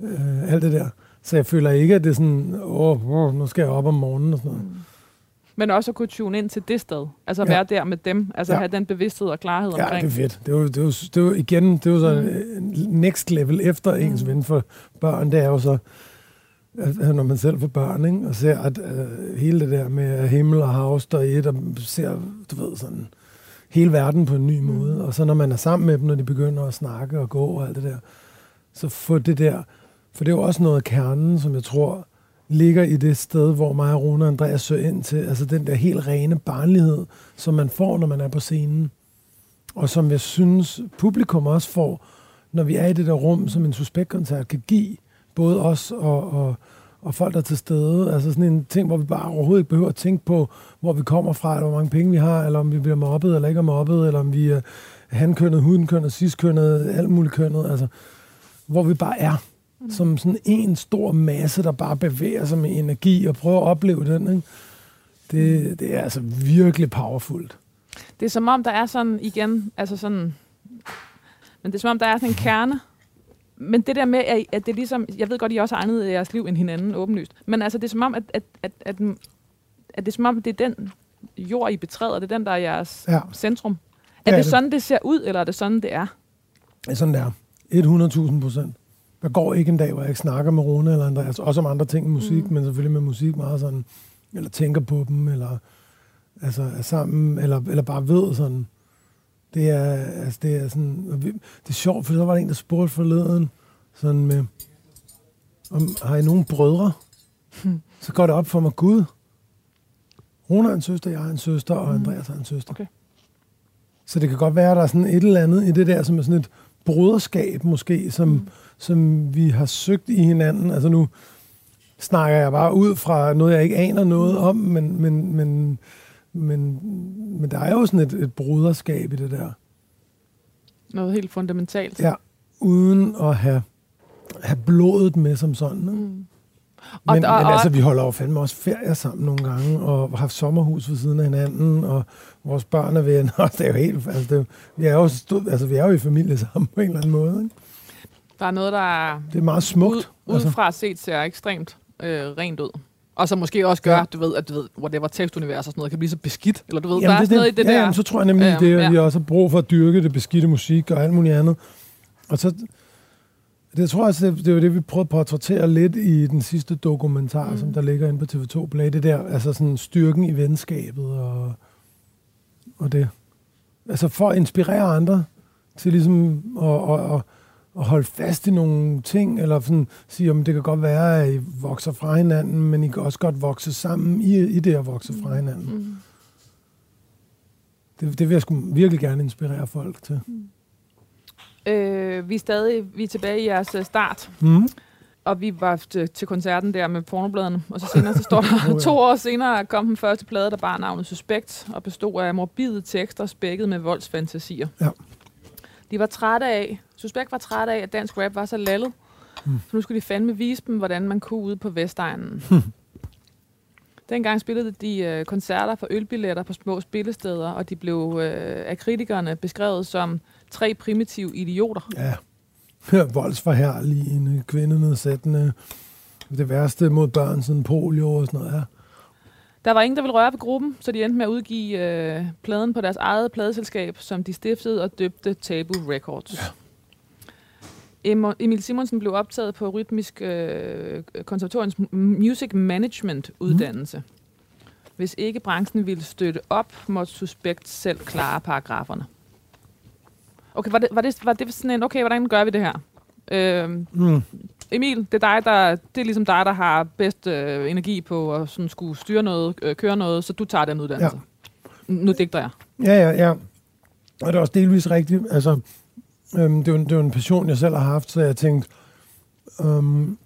øh, alt det der. Så jeg føler ikke, at det er sådan, åh, åh nu skal jeg op om morgenen og sådan noget. Men også at kunne tune ind til det sted. Altså at Ja. være der med dem. Altså Ja. have den bevidsthed og klarhed Ja, omkring. det er fedt. Det er jo, det er jo, det er jo igen, det er jo så mm. next level efter ens ven for børn, det er jo så, at når man selv får børn, ikke? og ser, at uh, hele det der med himmel og hav står i et, og ser, du ved, sådan hele verden på en ny måde. Og så når man er sammen med dem, når de begynder at snakke og gå og alt det der, så få det der, for det er jo også noget af kernen, som jeg tror ligger i det sted, hvor mig og Rune og Andreas søger ind til, altså den der helt rene barnlighed, som man får, når man er på scenen. Og som jeg synes, publikum også får, når vi er i det der rum, som en suspektkoncert kan give, både os og, og, og folk, der er til stede. Altså sådan en ting, hvor vi bare overhovedet ikke behøver at tænke på, hvor vi kommer fra, eller hvor mange penge vi har, eller om vi bliver mobbet eller ikke er mobbet, eller om vi er hankønnet, hudenkønnet, sidstkønnet, alt muligt kønnet. Altså, hvor vi bare er. Som sådan en stor masse, der bare bevæger sig med energi og prøver at opleve den. Ikke? Det, det er altså virkelig powerfult. Det er som om, der er sådan igen, altså sådan... Men det er som om, der er sådan en kerne. Men det der med, at, at det er ligesom... Jeg ved godt, I også har egnet jeres liv end hinanden, åbenlyst. Men altså, det er som om, at, at, at, at, at det er som om, det er den jord, I betræder. Det er den, der er jeres Ja. centrum. Er Det er det det. sådan, det ser ud, eller er det sådan, det er? Ja, sådan der. 100.000 procent. Der går ikke en dag, hvor jeg ikke snakker med Rune eller Andreas, også om andre ting end musik, mm. men selvfølgelig med musik meget sådan, eller tænker på dem, eller altså er sammen, eller, eller bare ved sådan. Det er, altså, det er sådan, det er sjovt, for så var der en, der spurgte forleden, sådan med, om, har I nogen brødre? Så går det op for mig, Gud, Rune har en søster, jeg har en søster, og Andreas har en søster. Okay. Så det kan godt være, at der er sådan et eller andet i det der, som er sådan et broderskab måske, som, mm. som vi har søgt i hinanden. Altså nu snakker jeg bare ud fra noget, jeg ikke aner noget om, men, men, men, men, men der er jo sådan et, et broderskab i det der. Noget helt fundamentalt. Ja, uden at have, have blodet med som sådan. Ikke? Mm. Og Men, der- men altså, vi holder jo fandme også ferie sammen nogle gange, og har haft sommerhus ved siden af hinanden, og vores børn er venner. [LAUGHS] og Det er jo helt, altså, det er, jo- vi, er jo stod, altså, vi er jo i familie [LAUGHS] sammen på en eller anden måde. Ikke? Der er noget, der er Det er meget smukt. ud, altså, udefra set ser ekstremt øh, rent ud. Og så måske også gør, Ja. du ved, at du ved, whatever tekstunivers og sådan noget kan blive så beskidt. Eller du ved, jamen, der er det, sådan noget i det ja, der. Jamen, så tror jeg nemlig, ja, det, at ja. vi også har brug for at dyrke det beskidte musik og alt muligt andet. Og så, det tror jeg også, det, det er jo det, vi prøvede at portrættere lidt i den sidste dokumentar, mm. som der ligger inde på TV2 Play. Det der, altså sådan styrken i venskabet og, og det. Altså for at inspirere andre til ligesom at, at, at, at holde fast i nogle ting, eller sådan sige, om det kan godt være, at I vokser fra hinanden, men I kan også godt vokse sammen i, i det at vokse fra hinanden. Mm. Det, det vil jeg sgu virkelig gerne inspirere folk til. Øh, vi er stadig vi er tilbage i jeres øh, start, Mm. og vi var til, til koncerten der med pornobladene, og så senere så står [LAUGHS] der, Oh, to år senere kom den første plade, der bar navnet Suspekt, og bestod af morbide tekster spækket med voldsfantasier. Ja. De var trætte af, Suspekt var trætte af, at dansk rap var så lallet, Mm. så nu skulle de fandme vise dem, hvordan man kunne ude på Vestegnen. [LAUGHS] Dengang spillede de øh, koncerter for ølbilletter på små spillesteder, og de blev øh, af kritikerne beskrevet som tre primitive idioter. Ja. Voldsforherligende, kvindenedsættende, det værste mod børn, sådan polio og sådan noget. Ja. Der var ingen, der ville røre ved gruppen, så de endte med at udgive øh, pladen på deres eget pladeselskab, som de stiftede og døbte Tabu Records. Ja. Emil Simonsen blev optaget på Rytmisk øh, Konservatoriens M- Music Management uddannelse. Mm. Hvis ikke branchen ville støtte op, måtte Suspekt selv klare paragraferne. Okay, var det, var, det, var det sådan en, okay, hvordan gør vi det her? Øh, Mm. Emil, det er, dig, der, det er ligesom dig, der har bedst øh, energi på at sådan skulle styre noget, øh, køre noget, så du tager den uddannelse. Ja. Nu digter jeg. Ja, ja, ja. Og det er også delvis rigtigt. Altså, øhm, det, er jo, en- det er en passion, jeg selv har haft, så jeg tænkte, øhm,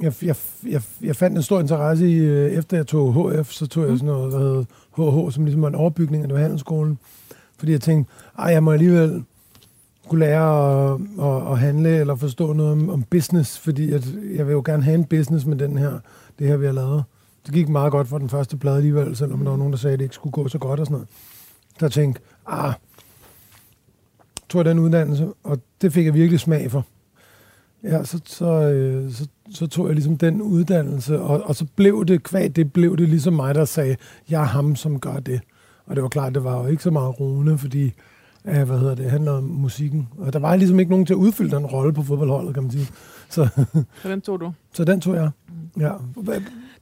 jeg, jeg, jeg, jeg fandt en stor interesse i, øh, efter jeg tog HF, så tog jeg sådan noget, der hed HH, som ligesom var en overbygning af handelsskolen. Fordi jeg tænkte, ej, jeg må alligevel kunne lære at, at, at handle eller forstå noget om, om business, fordi at jeg vil jo gerne have en business med den her, det her, vi har lavet. Det gik meget godt for den første plade alligevel, selvom der var nogen, der sagde, at det ikke skulle gå så godt og sådan noget. Der tænkte, ah, tog jeg den uddannelse, og det fik jeg virkelig smag for. Ja, så, så, øh, så, så tog jeg ligesom den uddannelse, og, og så blev det, kvad det blev det ligesom mig, der sagde, jeg er ham, som gør det. Og det var klart, det var jo ikke så meget Rune, fordi, øh, hvad hedder det, handler om musikken. Og der var ligesom ikke nogen til at udfylde den rolle på fodboldholdet, kan man sige. Så, Så den tog du. [LAUGHS] så den tog jeg. Ja.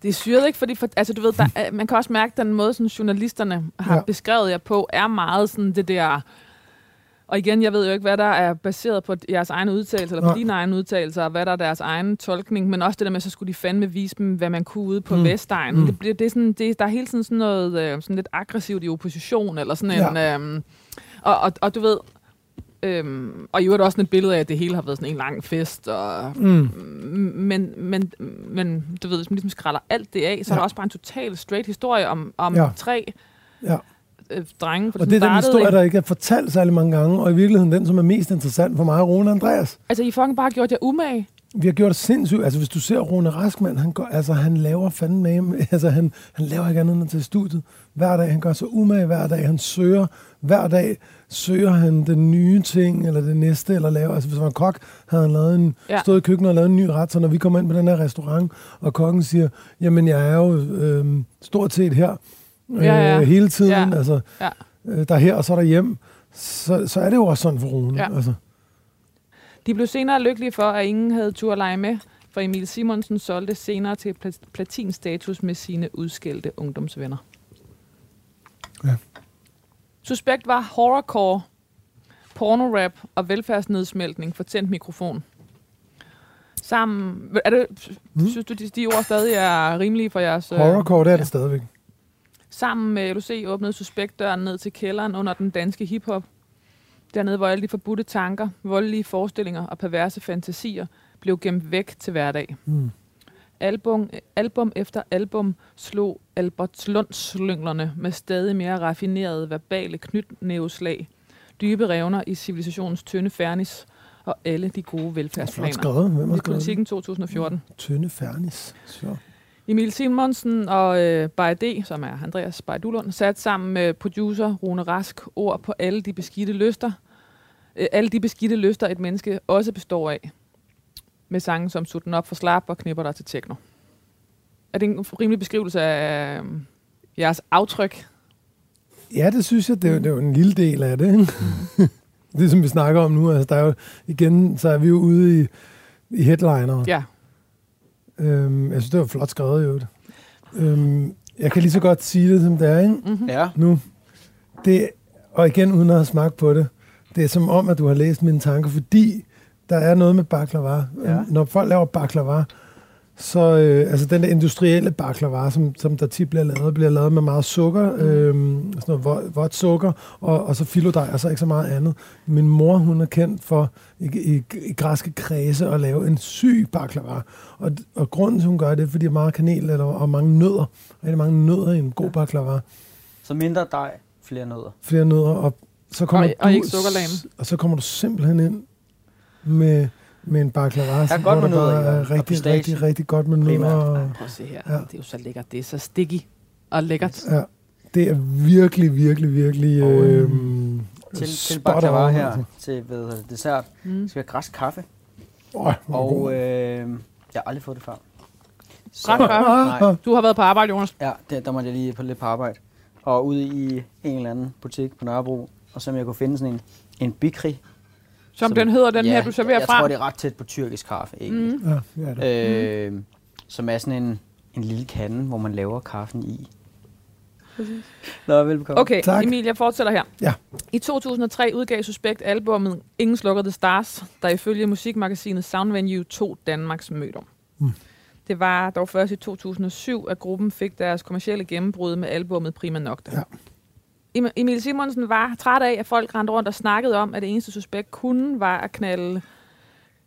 Det er syret, ikke? Fordi for, altså, du ved, der, er- man kan også mærke, at den måde, sådan, journalisterne har Ja. ja. beskrevet jer på, er meget sådan det der... Og igen, jeg ved jo ikke, hvad der er baseret på jeres egne udtalelser, eller på Nej. dine egne udtalelser, og hvad der er deres egen tolkning, men også det der med, så skulle de fandme vise dem, hvad man kunne ude på Mm. mm. Vestegnen. Mm. Mm. Det, bliver, det er sådan, det, der er hele tiden sådan noget øh, sådan lidt aggressivt i opposition, eller sådan en... Ja. Og, og, og du ved... Øhm, og i øvrigt også sådan et billede af, at det hele har været sådan en lang fest, og Mm. men, men, men du ved, hvis man ligesom skræller alt det af, så ja. er der også bare en total straight historie om, om Ja. tre Ja. øh, drenge. For Og det er den historie, der ikke er fortalt særlig mange gange, og i virkeligheden den, som er mest interessant for mig, er Rune Andreas. Altså, I fucking bare gjort jer umage. Vi har gjort det sindssygt. Altså, hvis du ser Rune Raskmand, han, går, altså, han laver fandme med, altså, han, han laver ikke andet end at tage studiet hver dag. Han gør så umage hver dag. Han søger hver dag, søger han den nye ting, eller det næste, eller laver. Altså, hvis han var kok, havde han lavet en. Ja. stået i køkkenet og lavet en ny ret, så når vi kommer ind på den her restaurant, og kokken siger, jamen, jeg er jo øh, stort set her øh, Ja, ja. hele tiden. Ja. Altså, Ja. øh, der er her, og så er der hjem. Så, så er det jo også sådan for Rune. Ja. Altså. De blev senere lykkelige for, at ingen havde tur at lege med, for Emil Simonsen solgte senere til pla- platinstatus med sine udskældte ungdomsvenner. Ja. Suspekt var horrorcore, pornorap og velfærdsnedsmeltning for tændt mikrofon. Sammen, er det, Mm. synes du, de, de ord stadig er rimelige for jeres... øh, Horrorcore, det er ja. det stadigvæk. Sammen med LOC åbnede Suspekt døren ned til kælderen under den danske hiphop. Dernede, hvor alle de forbudte tanker, voldelige forestillinger og perverse fantasier blev gemt væk til hverdag. Mm. Album, album efter album slog Albertslundsslynglerne med stadig mere raffinerede verbale knytnæveslag, dybe revner i civilisationens tynde fernis og alle de gode Flot velfærdsplaner. skrevet. Hvem har Det er skrevet det? politikken 2014. Tynde Fernis. Så. Emil Simonsen og øh, Bay D., som er Andreas Bajdulund, sat sammen med producer Rune Rask ord på alle de beskidte lyster. Øh, alle de beskidte lyster, et menneske også består af. Med sange som Sut den op for slap og knipper dig til techno. Er det en rimelig beskrivelse af øh, jeres aftryk? Ja, det synes jeg, det er, jo- det er jo en lille del af det. Ikke? [LAUGHS] det, som vi snakker om nu, altså der er jo, igen, så er vi jo ude i, i headliner. Ja. Øhm, jeg synes, det var flot skrevet, jo. Øhm, jeg kan lige så godt sige det, som det er, ikke? Mm-hmm. Ja. Nu, det, og igen, uden at have smagt på det, det er som om, at du har læst mine tanker, fordi der er noget med baklava. Ja. Når folk laver baklava, så øh, altså den der industrielle baklava, som, som der tit bliver lavet, bliver lavet med meget sukker, øh, sådan noget vådt, sukker, og, og så filodej, og så ikke så meget andet. Min mor, hun er kendt for i, i, i græske kredse at lave en syg baklava. Og, og grunden til, hun gør det, er, fordi der er meget kanel eller, og mange nødder. Rigtig mange nødder i en god baklava. Så mindre dej, flere nødder. Flere nødder, og så kommer Og- og du, ikke sukkerlagen. Og så kommer du simpelthen ind med, med en baklava, er hvor godt med der bare nødder i, er rigtig, pistache. rigtig, rigtig godt med nødder. Og, Prøv at se her. Ja. Det er jo så lækkert. Det er så sticky og lækkert. ja, det er virkelig, virkelig, virkelig... Og, Øh, øhm, Til, til baklava her, altså. til det, dessert, Mm. skal vi have græsk kaffe. Åh, hvor Og øh, jeg har aldrig fået det før. Så, Græsk kaffe? Nej, Du har været på arbejde, Jonas. ja, der, der måtte jeg lige på lidt på arbejde. Og ude i en eller anden butik på Nørrebro, og så jeg kunne finde sådan en, en bikri. Som, Som- den hedder, den ja, her, du serverer jeg fra. tror, det er ret tæt på tyrkisk kaffe, egentlig. Mm. Ja, ja, det. Øh, som er sådan en, en lille kande, hvor man laver kaffen i. Nå, velbekomme. Okay, Tak. Emil, jeg fortsætter her. Ja. I 2003 udgav Suspekt albumet Ingen slukker the Stars, der ifølge musikmagasinet Soundvenue tog Danmarks mødom. Mm. Det var dog først i 2007, at gruppen fik deres kommercielle gennembrud med albumet Prima Nocte. Ja. Em- Emil Simonsen var træt af, at folk rendte rundt og snakkede om, at det eneste suspekt kunne var at knalde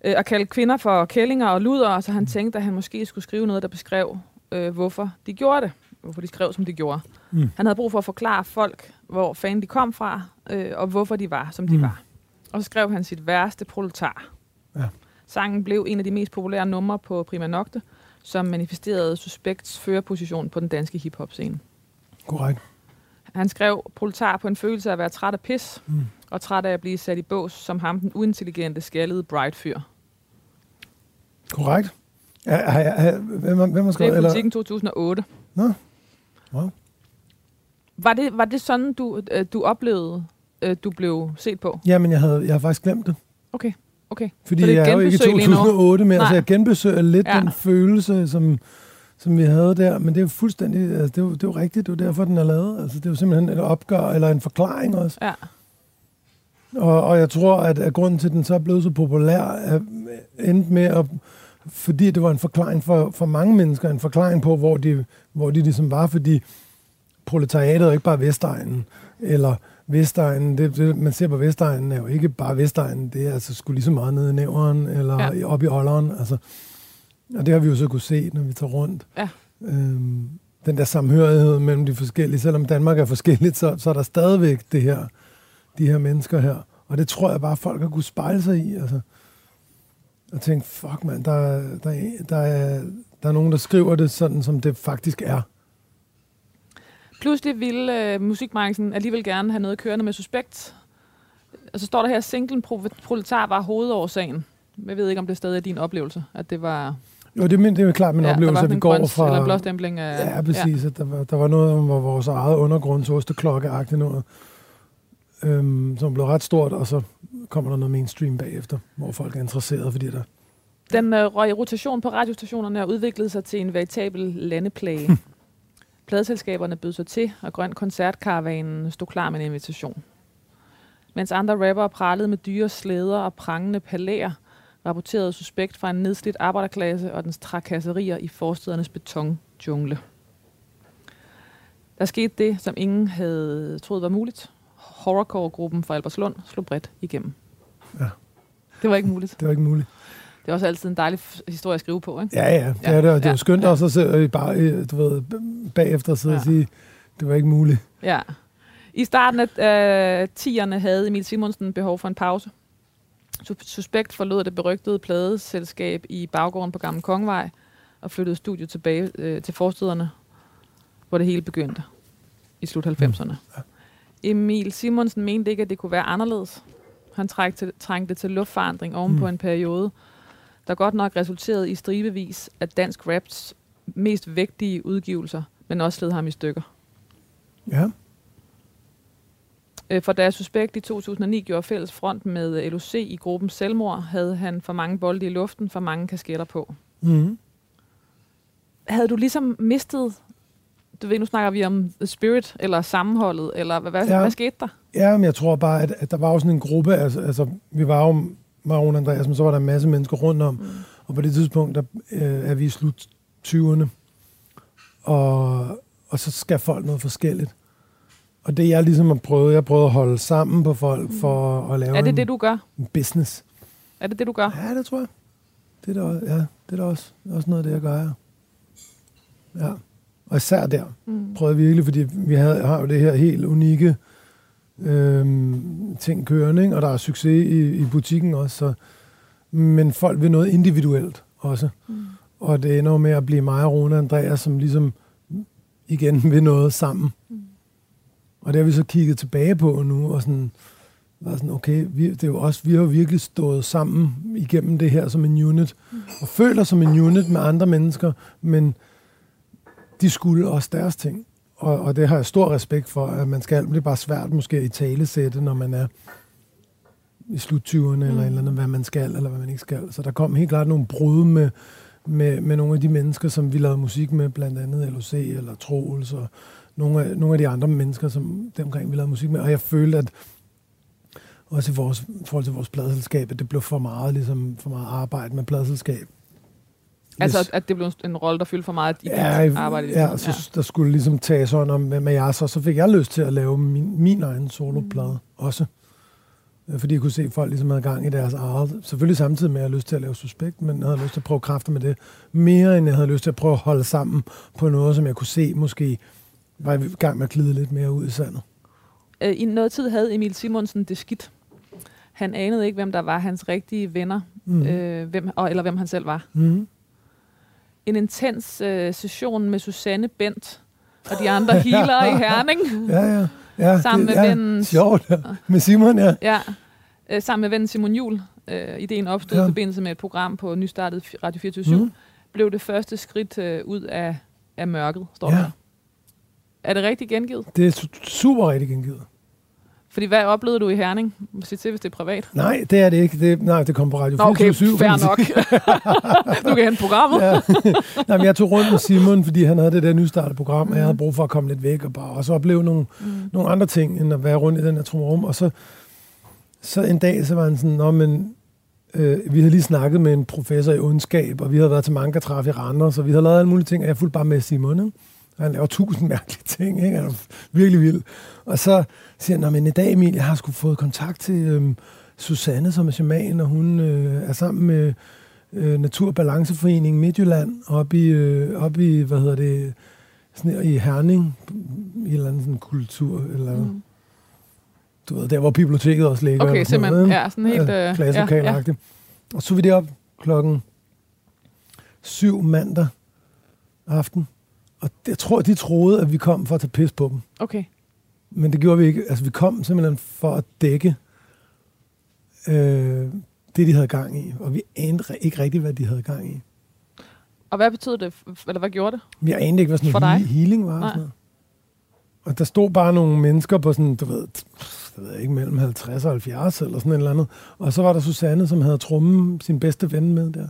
øh, at kalde kvinder for kællinger og luder, så han tænkte, at han måske skulle skrive noget, der beskrev, øh, hvorfor de gjorde det. Hvorfor de skrev, som de gjorde. Mm. Han havde brug for at forklare folk, hvor fanden de kom fra, øh, og hvorfor de var, som de Mm. var. Og så skrev han sit værste proletar. Ja. Sangen blev en af de mest populære numre på Prima Nocte, som manifesterede Suspekts førerposition på den danske hiphop-scene. Korrekt. Han skrev proletar på en følelse af at være træt af pis, Mm. og træt af at blive sat i bås som ham, den uintelligente, skaldede Bright-fyr. Korrekt. Ja, ja, ja, hvem, hvem har Det skrevet? er Eller, politikken 2008. Nå. Wow. Var det, var det sådan, du, øh, du oplevede, øh, du blev set på? jamen, jeg havde, jeg havde faktisk glemt det. Okay, okay. Fordi det er jeg er jo ikke i genbesøg lige nu? 2008 mere, så jeg genbesøger lidt Ja. ja. den følelse, som, som vi havde der. Men det er jo fuldstændig, altså, det er jo, det er jo rigtigt, det er derfor, den er lavet. Altså, det er jo simpelthen et opgør, eller en forklaring også. Ja. Og, og jeg tror, at, at grunden til, at den så er blevet så populær, er endt med at fordi det var en forklaring for, for mange mennesker, en forklaring på, hvor de, hvor de ligesom var, fordi proletariatet er ikke bare Vestegnen, eller Vestegnen, det, det, man ser på Vestegnen, er jo ikke bare Vestegnen, det er altså sgu lige så meget nede i næveren, eller Ja. op i Olderen, altså. Og det har vi jo så kunne se, når vi tager rundt. Ja. Øhm, den der samhørighed mellem de forskellige, selvom Danmark er forskelligt, så, så er der stadigvæk det her, de her mennesker her. Og det tror jeg bare, folk har kunne spejle sig i, altså. Og tænke, fuck mand, der, der, er- der, er, der er nogen, der skriver det sådan, som det faktisk er. Pludselig ville øh, musikbranchen alligevel gerne have noget kørende med suspekt. Og så står der her, singlen Pro- Proletar var hovedårsagen. Jeg ved ikke, om det stadig er din oplevelse, at det var... Jo, det, er det er jo klart min ja, oplevelse, var at vi går grøns, fra... Eller blåstempling af... Ja, præcis. Ja. Der, var, der var noget om hvor vores eget undergrunds osteklokke noget, øhm, som blev ret stort, og så kommer der noget mainstream bagefter, hvor folk er interesserede, fordi der... Den øh, røg rotation på radiostationerne og udviklede sig til en veritabel landeplage. [LAUGHS] Pladeselskaberne bød sig til, og Grøn Koncertkaravanen stod klar med en invitation. Mens andre rappere pralede med dyre slæder og prangende palæer, rapporterede suspekt fra en nedslidt arbejderklasse og dens trakasserier i forstedernes betonjungle. Der skete det, som ingen havde troet var muligt. Horrorcore-gruppen fra Albertslund slog bredt igennem. Ja. Det var ikke muligt. Det var ikke muligt. Det er også altid en dejlig historie at skrive på, ikke? Ja, ja, det Ja, er det, og det er jo skønt ja. også at øh, bare, du ved, bagefter sidde og Ja. sige, det var ikke muligt. Ja. I starten af øh, 10'erne havde Emil Simonsen behov for en pause. Sus- Suspekt forlod det berygtede pladeselskab i baggården på Gamle Kongvej og flyttede studiet tilbage øh, til forstederne, hvor det hele begyndte i slut 90'erne. Emil Simonsen mente ikke, at det kunne være anderledes. Han trængte, trængte til luftforandring oven på Mm. en periode, der godt nok resulterede i stribevis af dansk raps mest vægtige udgivelser, men også sled ham i stykker. Ja, For da suspekt i 2009 gjorde fælles front med øh, LOC i gruppen Selvmord, havde han for mange bolde i luften, for mange kasketter på. mm-hmm. Havde du ligesom mistet, du ved, nu snakker vi om spirit, eller sammenholdet, eller hvad, ja. hvad skete der? Ja, men jeg tror bare, at, at der var jo sådan en gruppe, altså, altså vi var jo Maron Andreas, men så var der en masse mennesker rundt om, mm. og på det tidspunkt, der øh, er vi i slut 20'erne, og, og så skal folk noget forskelligt. Og det jeg ligesom har prøvet, jeg har prøvet at holde sammen på folk for at lave Er det en, det, du gør? en business. Er det det, du gør? Ja, det tror jeg. Det er da, ja, det er da også, også noget af det, jeg gør, ja. ja. Og især der Mm. prøvede virkelig, fordi vi havde, har jo det her helt unikke øhm, ting kørende, ikke? og der er succes i, i butikken også. Så, men folk vil noget individuelt også. Mm. Og det ender med at blive mig og Rune og Andreas, som ligesom igen vil noget sammen. Mm. Og det har vi så kigget tilbage på nu, og sådan, var sådan okay, vi, det er jo også, vi har virkelig stået sammen igennem det her som en unit, og føler som en unit med andre mennesker, men de skulle også deres ting. Og, og det har jeg stor respekt for, at man skal, det er bare svært måske at i tale sætte, når man er i slut 20'erne, mm. eller, et eller andet, hvad man skal, eller hvad man ikke skal. Så der kom helt klart nogle brud med, med, med nogle af de mennesker, som vi lavede musik med, blandt andet LOC eller Troels, og nogle af, nogle af de andre mennesker, som dem omkring vi lavede musik med. Og jeg følte, at også i vores, i forhold til vores pladselskab, at det blev for meget, ligesom, for meget arbejde med pladselskab. Altså, Hvis- at- at det blev en rolle, der fyldte for meget i ja, dit arbejde. i Ja, så der skulle ligesom tages hånd om, hvem er jeg så? Så fik jeg lyst til at lave min, min egen soloplade mm. også. Øh, Fordi jeg kunne se, at folk ligesom havde gang i deres eget. Selvfølgelig samtidig med, at jeg havde lyst til at lave Suspekt, men jeg havde lyst til at prøve kræfter med det. Mere end jeg havde lyst til at prøve at holde sammen på noget, som jeg kunne se måske var i gang med at glide lidt mere ud i sandet. Øh, I noget tid havde Emil Simonsen det skidt. Han anede ikke, hvem der var hans rigtige venner, Mm. øh, hvem, og, eller hvem han selv var. Mm. En intens øh, session med Susanne Bent og de andre [LAUGHS] healere i Herning. Ja, ja. ja Sammen det, med ja, vennen- Sjovt, ja. Med Simon, ja. Ja, øh, sammen med vennen Simon Jul. Øh, ideen opstod Ja. i forbindelse med et program på nystartet Radio 24 Mm. mm. blev det første skridt øh, ud af, af mørket, står Ja. der. Er det rigtigt gengivet? Det er su- super rigtig gengivet. Fordi hvad oplevede du i Herning? Sig til, hvis det er privat. Nej, det er det ikke. Det, nej, det kom på Radio Nå, okay, 24 fair nok. [LAUGHS] du kan hente programmet. ja. Nej, men jeg tog rundt med Simon, fordi han havde det der nystartede program, og jeg havde brug for at komme lidt væk og bare også opleve nogle, Mm. nogle andre ting, end at være rundt i den her trummerum. Og så, så en dag, så var han sådan, Nå, men øh, vi havde lige snakket med en professor i ondskab, og vi havde været til manga-træf i Randers, så vi havde lavet alle mulige ting, og jeg fulgte bare med Simon, ikke? Og han laver tusind mærkelige ting, ikke? Han er virkelig vild. Og så siger han, "Nå, men i dag, Emil, jeg har sgu fået kontakt til øhm, Susanne, som er shaman, og hun øh, er sammen med øh, Naturbalanceforeningen Midtjylland, oppe i, øh, op i, hvad hedder det, sådan i Herning, i en eller anden sådan kultur, eller mm. Du ved, der hvor biblioteket også ligger. Okay, sådan simpelthen. noget, Ja, sådan helt... ja, Øh, ja, ja. klasselokalagtigt. Og så vi derop klokken syv mandag aften. Og jeg tror, de troede, at vi kom for at tage pis på dem. Okay. Men det gjorde vi ikke. Altså, vi kom simpelthen for at dække øh, det, de havde gang i. Og vi anede ikke rigtigt, hvad de havde gang i. Og hvad betød det? Eller hvad gjorde det? Vi anede ikke, hvad sådan For dig? he- healing var. Og, Nej. sådan noget. og der stod bare nogle mennesker på sådan, du ved, jeg ved ikke, mellem 50 og 70 eller sådan et eller andet. Og så var der Susanne, som havde trummen sin bedste ven med der.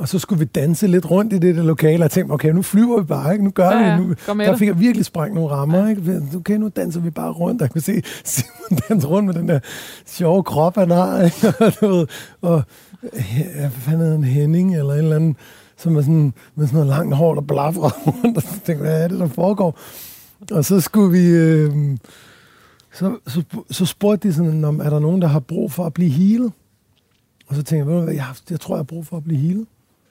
Og så skulle vi danse lidt rundt i det der lokale, og tænkte, okay, nu flyver vi bare, ikke? Nu gør Ja, vi ja. det. Nu, der fik jeg virkelig sprængt nogle rammer, ikke? Okay, nu danser vi bare rundt, jeg kunne se Simon [LAUGHS] danse rundt med den der sjove krop, han har, ikke? [LAUGHS] Og, du ved, og ja, hvad fanden hedder han, Henning, eller en eller anden, som er sådan, med sådan noget langt hår, der blaffer [LAUGHS] rundt, og så tænkte hvad er det, der foregår? og så skulle vi... Øh, så, så, så spurgte de sådan, om er der nogen, der har brug for at blive healet? Og så tænkte jeg, ved du hvad, jeg, jeg tror, jeg har brug for at blive healet.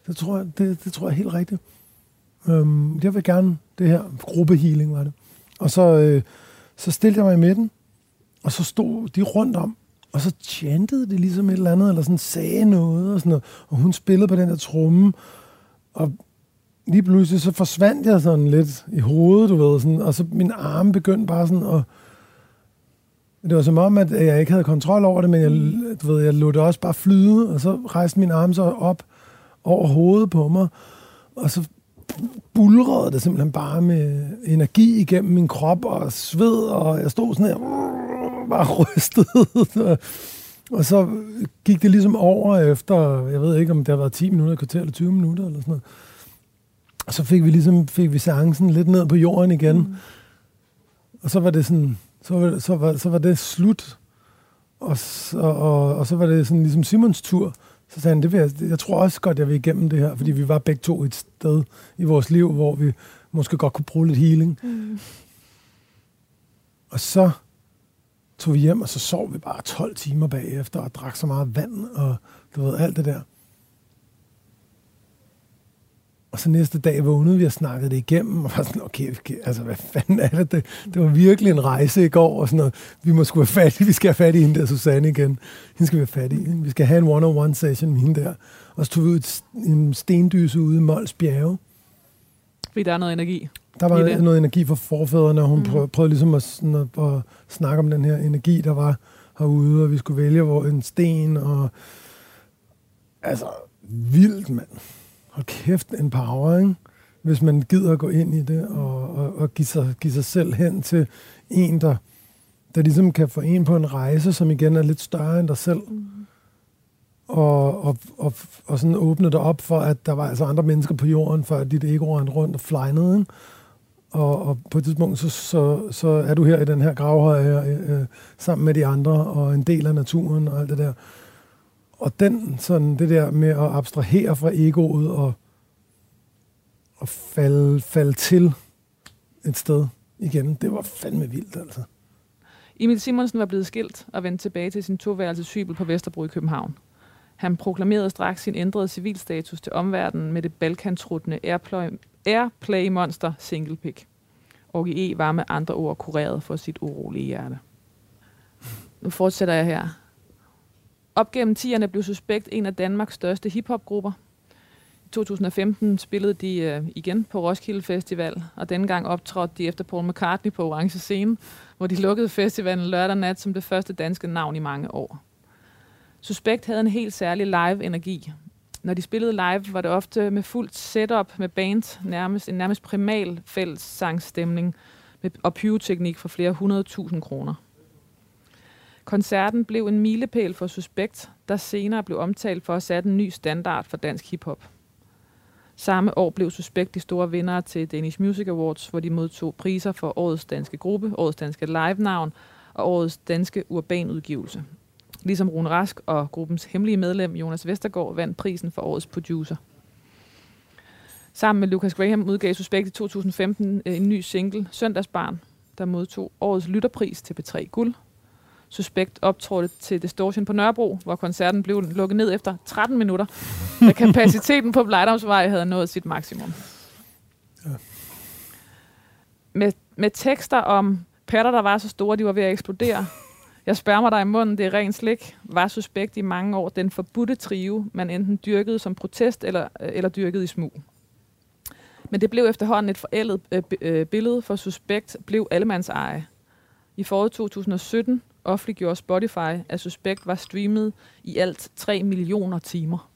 Det tror jeg, det, det tror jeg er helt rigtigt. Øhm, jeg vil gerne det her. Gruppehealing var det. Og så, øh, så stillede jeg mig i midten, og så stod de rundt om, og så chantede det ligesom et eller andet, eller sådan sagde noget, og sådan noget. Og hun spillede på den der tromme, og lige pludselig så forsvandt jeg sådan lidt i hovedet, du ved, sådan, og så min arme begyndte bare sådan at... Det var som om, at jeg ikke havde kontrol over det, men jeg, du ved, jeg lod det også bare flyde, og så rejste min arme så op over hovedet på mig, og så bulrede det simpelthen bare med energi igennem min krop og sved, og jeg stod sådan her, bare [LAUGHS] rystet. og så gik det ligesom over efter, jeg ved ikke, om det har været 10 minutter, kvarter eller 20 minutter, eller sådan noget. Og så fik vi ligesom, fik vi seancen lidt ned på jorden igen. Mm. Og så var det sådan, så var, så var, så var det slut. Og, og, og, og så var det sådan ligesom Simons tur. Så sagde han, det vil jeg, jeg tror også godt, jeg vil igennem det her, fordi vi var begge to et sted i vores liv, hvor vi måske godt kunne bruge lidt healing. Mm. Og så tog vi hjem, og så sov vi bare 12 timer bagefter, og drak så meget vand, og du ved, alt det der. Og så næste dag vågnede vi og snakkede det igennem, og var sådan, okay, altså hvad fanden er det? det? Det var virkelig en rejse i går, og sådan noget. Vi må sgu have fat i, vi skal have fat i hende der, Susanne igen. Hende skal vi have fat i. Vi skal have en one-on-one session med hende der. Og så tog vi ud en stendyse ude i Mols Bjerge. Fordi der er noget energi. Der var noget energi for forfædrene, og hun mm. prøvede, prøvede ligesom at, sådan at, at snakke om den her energi, der var herude, og vi skulle vælge hvor en sten, og altså, vildt, mand hold kæft, en power, ikke? hvis man gider at gå ind i det og, og, og give, sig, give sig selv hen til en, der, der ligesom kan få en på en rejse, som igen er lidt større end dig selv. Mm. Og, og, og, og sådan åbne det op for, at der var altså andre mennesker på jorden, før dit ego rendte rundt og flejnede. Ikke? Og, og på et tidspunkt, så, så, så er du her i den her gravhøj øh, sammen med de andre, og en del af naturen og alt det der. Og den, sådan, det der med at abstrahere fra egoet og, og falde, falde til et sted igen, det var fandme vildt, altså. Emil Simonsen var blevet skilt og vendt tilbage til sin toværelses hybel på Vesterbro i København. Han proklamerede straks sin ændrede civilstatus til omverdenen med det balkantruttende Airplay, Airplay-monster Single Pick. Orgie E. var med andre ord kureret for sit urolige hjerte. Nu fortsætter jeg her. Op gennem 10'erne blev Suspekt en af Danmarks største hiphopgrupper. I 2015 spillede de øh, igen på Roskilde Festival, og denne gang optrådte de efter Paul McCartney på Orange Scene, hvor de lukkede festivalen lørdag nat som det første danske navn i mange år. Suspekt havde en helt særlig live-energi. Når de spillede live, var det ofte med fuldt setup med band, nærmest en nærmest primal fælles sangstemning med, og pyroteknik for flere hundrede tusind kroner. Koncerten blev en milepæl for Suspekt, der senere blev omtalt for at sætte en ny standard for dansk hiphop. Samme år blev Suspekt de store vinder til Danish Music Awards, hvor de modtog priser for årets danske gruppe, årets danske live-navn og årets danske urban udgivelse. Ligesom Rune Rask og gruppens hemmelige medlem Jonas Vestergaard vandt prisen for årets producer. Sammen med Lucas Graham udgav Suspekt i 2015 øh, en ny single, Søndagsbarn, der modtog årets lytterpris til P3 Guld Suspekt optrådte til Distortion på Nørrebro, hvor koncerten blev lukket ned efter 13 minutter, da kapaciteten på Blejdomsvej havde nået sit maksimum. Ja. Med, med tekster om patter, der var så store, de var ved at eksplodere. Jeg spørger mig dig i munden, det er ren slik. Var Suspekt i mange år den forbudte trio, man enten dyrkede som protest eller, eller dyrkede i smug. Men det blev efterhånden et forældet øh, øh, billede for Suspekt, blev allemands eje. I foråret 2017 offentliggjorde Spotify, at Suspekt var streamet i alt 3 millioner timer.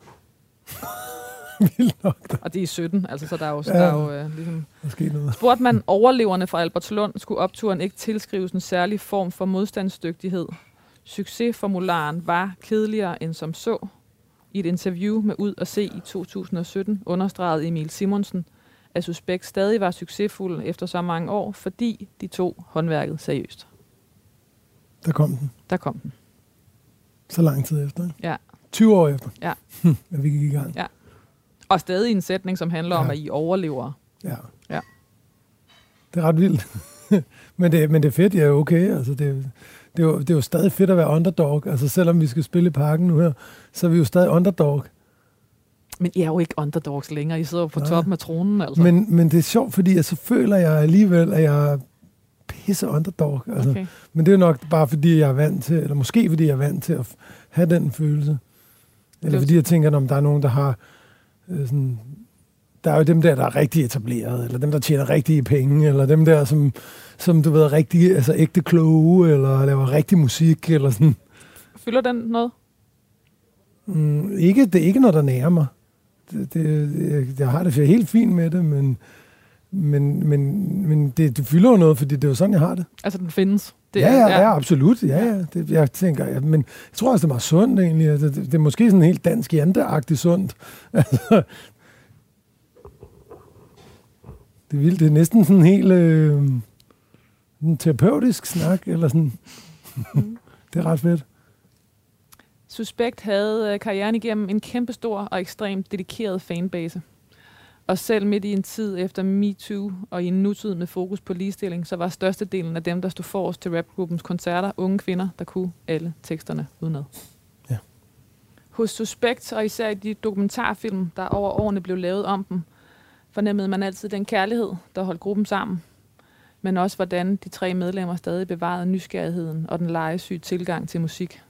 [LAUGHS] og det er 17, altså så der er jo, ja, der er jo uh, ligesom... noget. Spurgte man overleverne fra Albertslund, skulle opturen ikke tilskrives en særlig form for modstandsdygtighed. Succesformularen var kedeligere end som så. I et interview med Ud og Se i 2017 understregede Emil Simonsen, at Suspekt stadig var succesfuld efter så mange år, fordi de tog håndværket seriøst. Der kom den. Der kom den. Så lang tid efter. Ikke? Ja. 20 år efter. Ja. [LAUGHS] at vi gik i gang. Ja. Og stadig en sætning, som handler ja. om, at I overlever. Ja. Ja. Det er ret vildt. [LAUGHS] men, det, men det er fedt, ja, okay. Altså, det, det, er jo, det er jo stadig fedt at være underdog. Altså, selvom vi skal spille i parken nu her, så er vi jo stadig underdog. Men I er jo ikke underdogs længere. I sidder jo på Nej. toppen af tronen, altså. Men, men det er sjovt, fordi så føler jeg alligevel, at jeg pisse underdog. Altså. Okay. Men det er nok bare, fordi jeg er vant til, eller måske fordi jeg er vant til at have den følelse. Eller fordi jeg tænker, om der er nogen, der har øh, sådan der er jo dem der, der er rigtig etableret, eller dem, der tjener rigtige penge, eller dem der, som, som du ved, rigtig, altså ægte kloge, eller laver rigtig musik, eller sådan. Fylder den noget? Mm, ikke, det er ikke noget, der nærer mig. Det, det, jeg, jeg har det helt fint med det, men, men, men, men det, det fylder jo noget, fordi det er jo sådan, jeg har det. Altså, den findes? Det ja, ja, ja, absolut. Ja, ja. Det, jeg tænker, ja, men jeg tror også, det er meget sundt egentlig. Altså, det, det, er måske sådan helt dansk janteagtigt sundt. [LAUGHS] Altså, det er vildt. Det er næsten sådan en helt øh, en terapeutisk snak, eller sådan. Mm. [LAUGHS] det er ret fedt. Suspekt havde øh, karrieren igennem en kæmpestor og ekstremt dedikeret fanbase. Og selv midt i en tid efter MeToo og i en nutid med fokus på ligestilling, så var størstedelen af dem, der stod forrest til rapgruppens koncerter, unge kvinder, der kunne alle teksterne udenad. Ja. Hos Suspekt, og især i de dokumentarfilm, der over årene blev lavet om dem, fornemmede man altid den kærlighed, der holdt gruppen sammen, men også hvordan de tre medlemmer stadig bevarede nysgerrigheden og den legesyge tilgang til musik.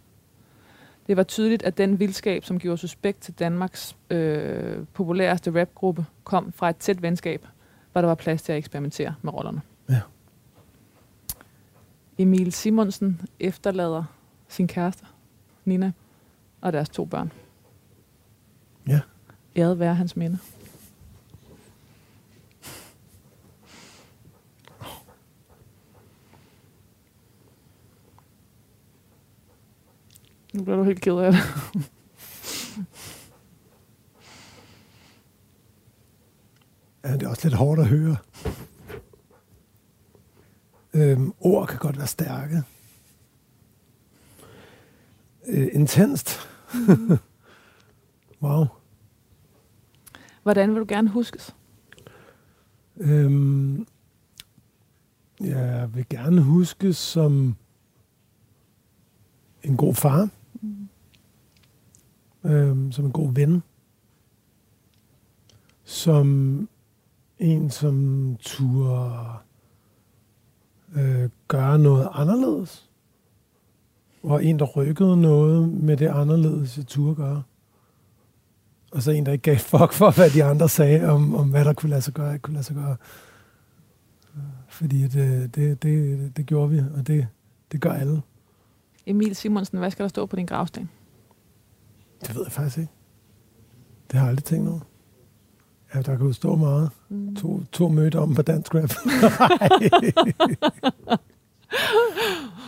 Det var tydeligt, at den vildskab, som gjorde Suspekt til Danmarks øh, populæreste rapgruppe, kom fra et tæt venskab, hvor der var plads til at eksperimentere med rollerne. Ja. Emil Simonsen efterlader sin kæreste, Nina, og deres to børn. Ja. Æret være hans minde. Nu bliver du helt ked af det. ja, det er også lidt hårdt at høre. Øhm, ord kan godt være stærke. Øh, intenst. [LAUGHS] wow. Hvordan vil du gerne huskes? Øhm, jeg vil gerne huskes som en god far øhm, som en god ven, som en, som turde øh, gøre noget anderledes, og en, der rykkede noget med det anderledes, jeg turde gøre. Og så en, der ikke gav [LAUGHS] fuck for, hvad de andre sagde om, om hvad der kunne lade sig gøre, ikke kunne lade sig gøre. Fordi det, det, det, det gjorde vi, og det, det gør alle. Emil Simonsen, hvad skal der stå på din gravsten? Det ved jeg faktisk ikke. Det har jeg aldrig tænkt over. Ja, der kan jo stå meget. Mm. To, to møder om på dansk rap. [LAUGHS]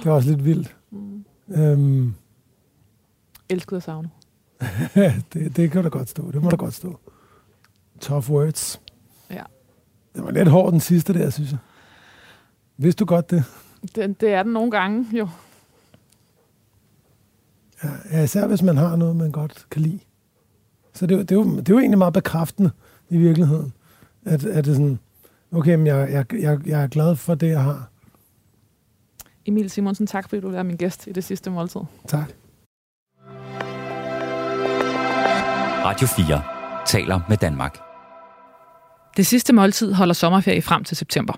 det er også lidt vildt. Mm. Øhm. Elsket at savne. [LAUGHS] det, det kan der godt stå. Det må der godt stå. Tough words. Ja. Det var lidt hårdt den sidste der, synes jeg. Vidste du godt det? Det, det er den nogle gange, jo. Ja, især hvis man har noget, man godt kan lide. Så det, det, er, jo, det er jo egentlig meget bekræftende i virkeligheden. At, at det er sådan, okay, men jeg, jeg, jeg, jeg er glad for det, jeg har. Emil Simonsen, tak fordi du er min gæst i det sidste måltid. Tak. Radio 4 taler med Danmark. Det sidste måltid holder sommerferie frem til september.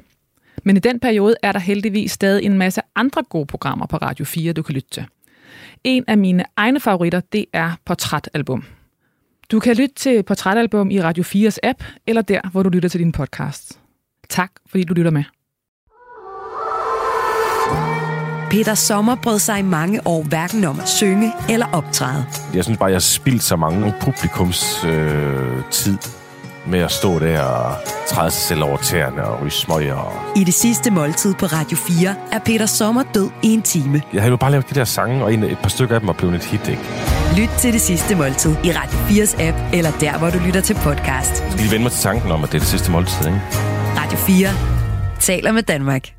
Men i den periode er der heldigvis stadig en masse andre gode programmer på Radio 4, du kan lytte til. En af mine egne favoritter, det er Portrætalbum. Du kan lytte til Portrætalbum i Radio 4's app, eller der, hvor du lytter til din podcast. Tak, fordi du lytter med. Peter Sommer brød sig i mange år hverken om at synge eller optræde. Jeg synes bare, jeg har spildt så mange publikums øh, tid med at stå der og træde sig selv over tæerne og ryge smøger. Og... I det sidste måltid på Radio 4 er Peter Sommer død i en time. Jeg har jo bare lavet de der sange, og et par stykker af dem er blevet et hit, ikke? Lyt til det sidste måltid i Radio 4's app, eller der, hvor du lytter til podcast. Jeg skal lige vende mig til tanken om, at det er det sidste måltid, ikke? Radio 4 taler med Danmark.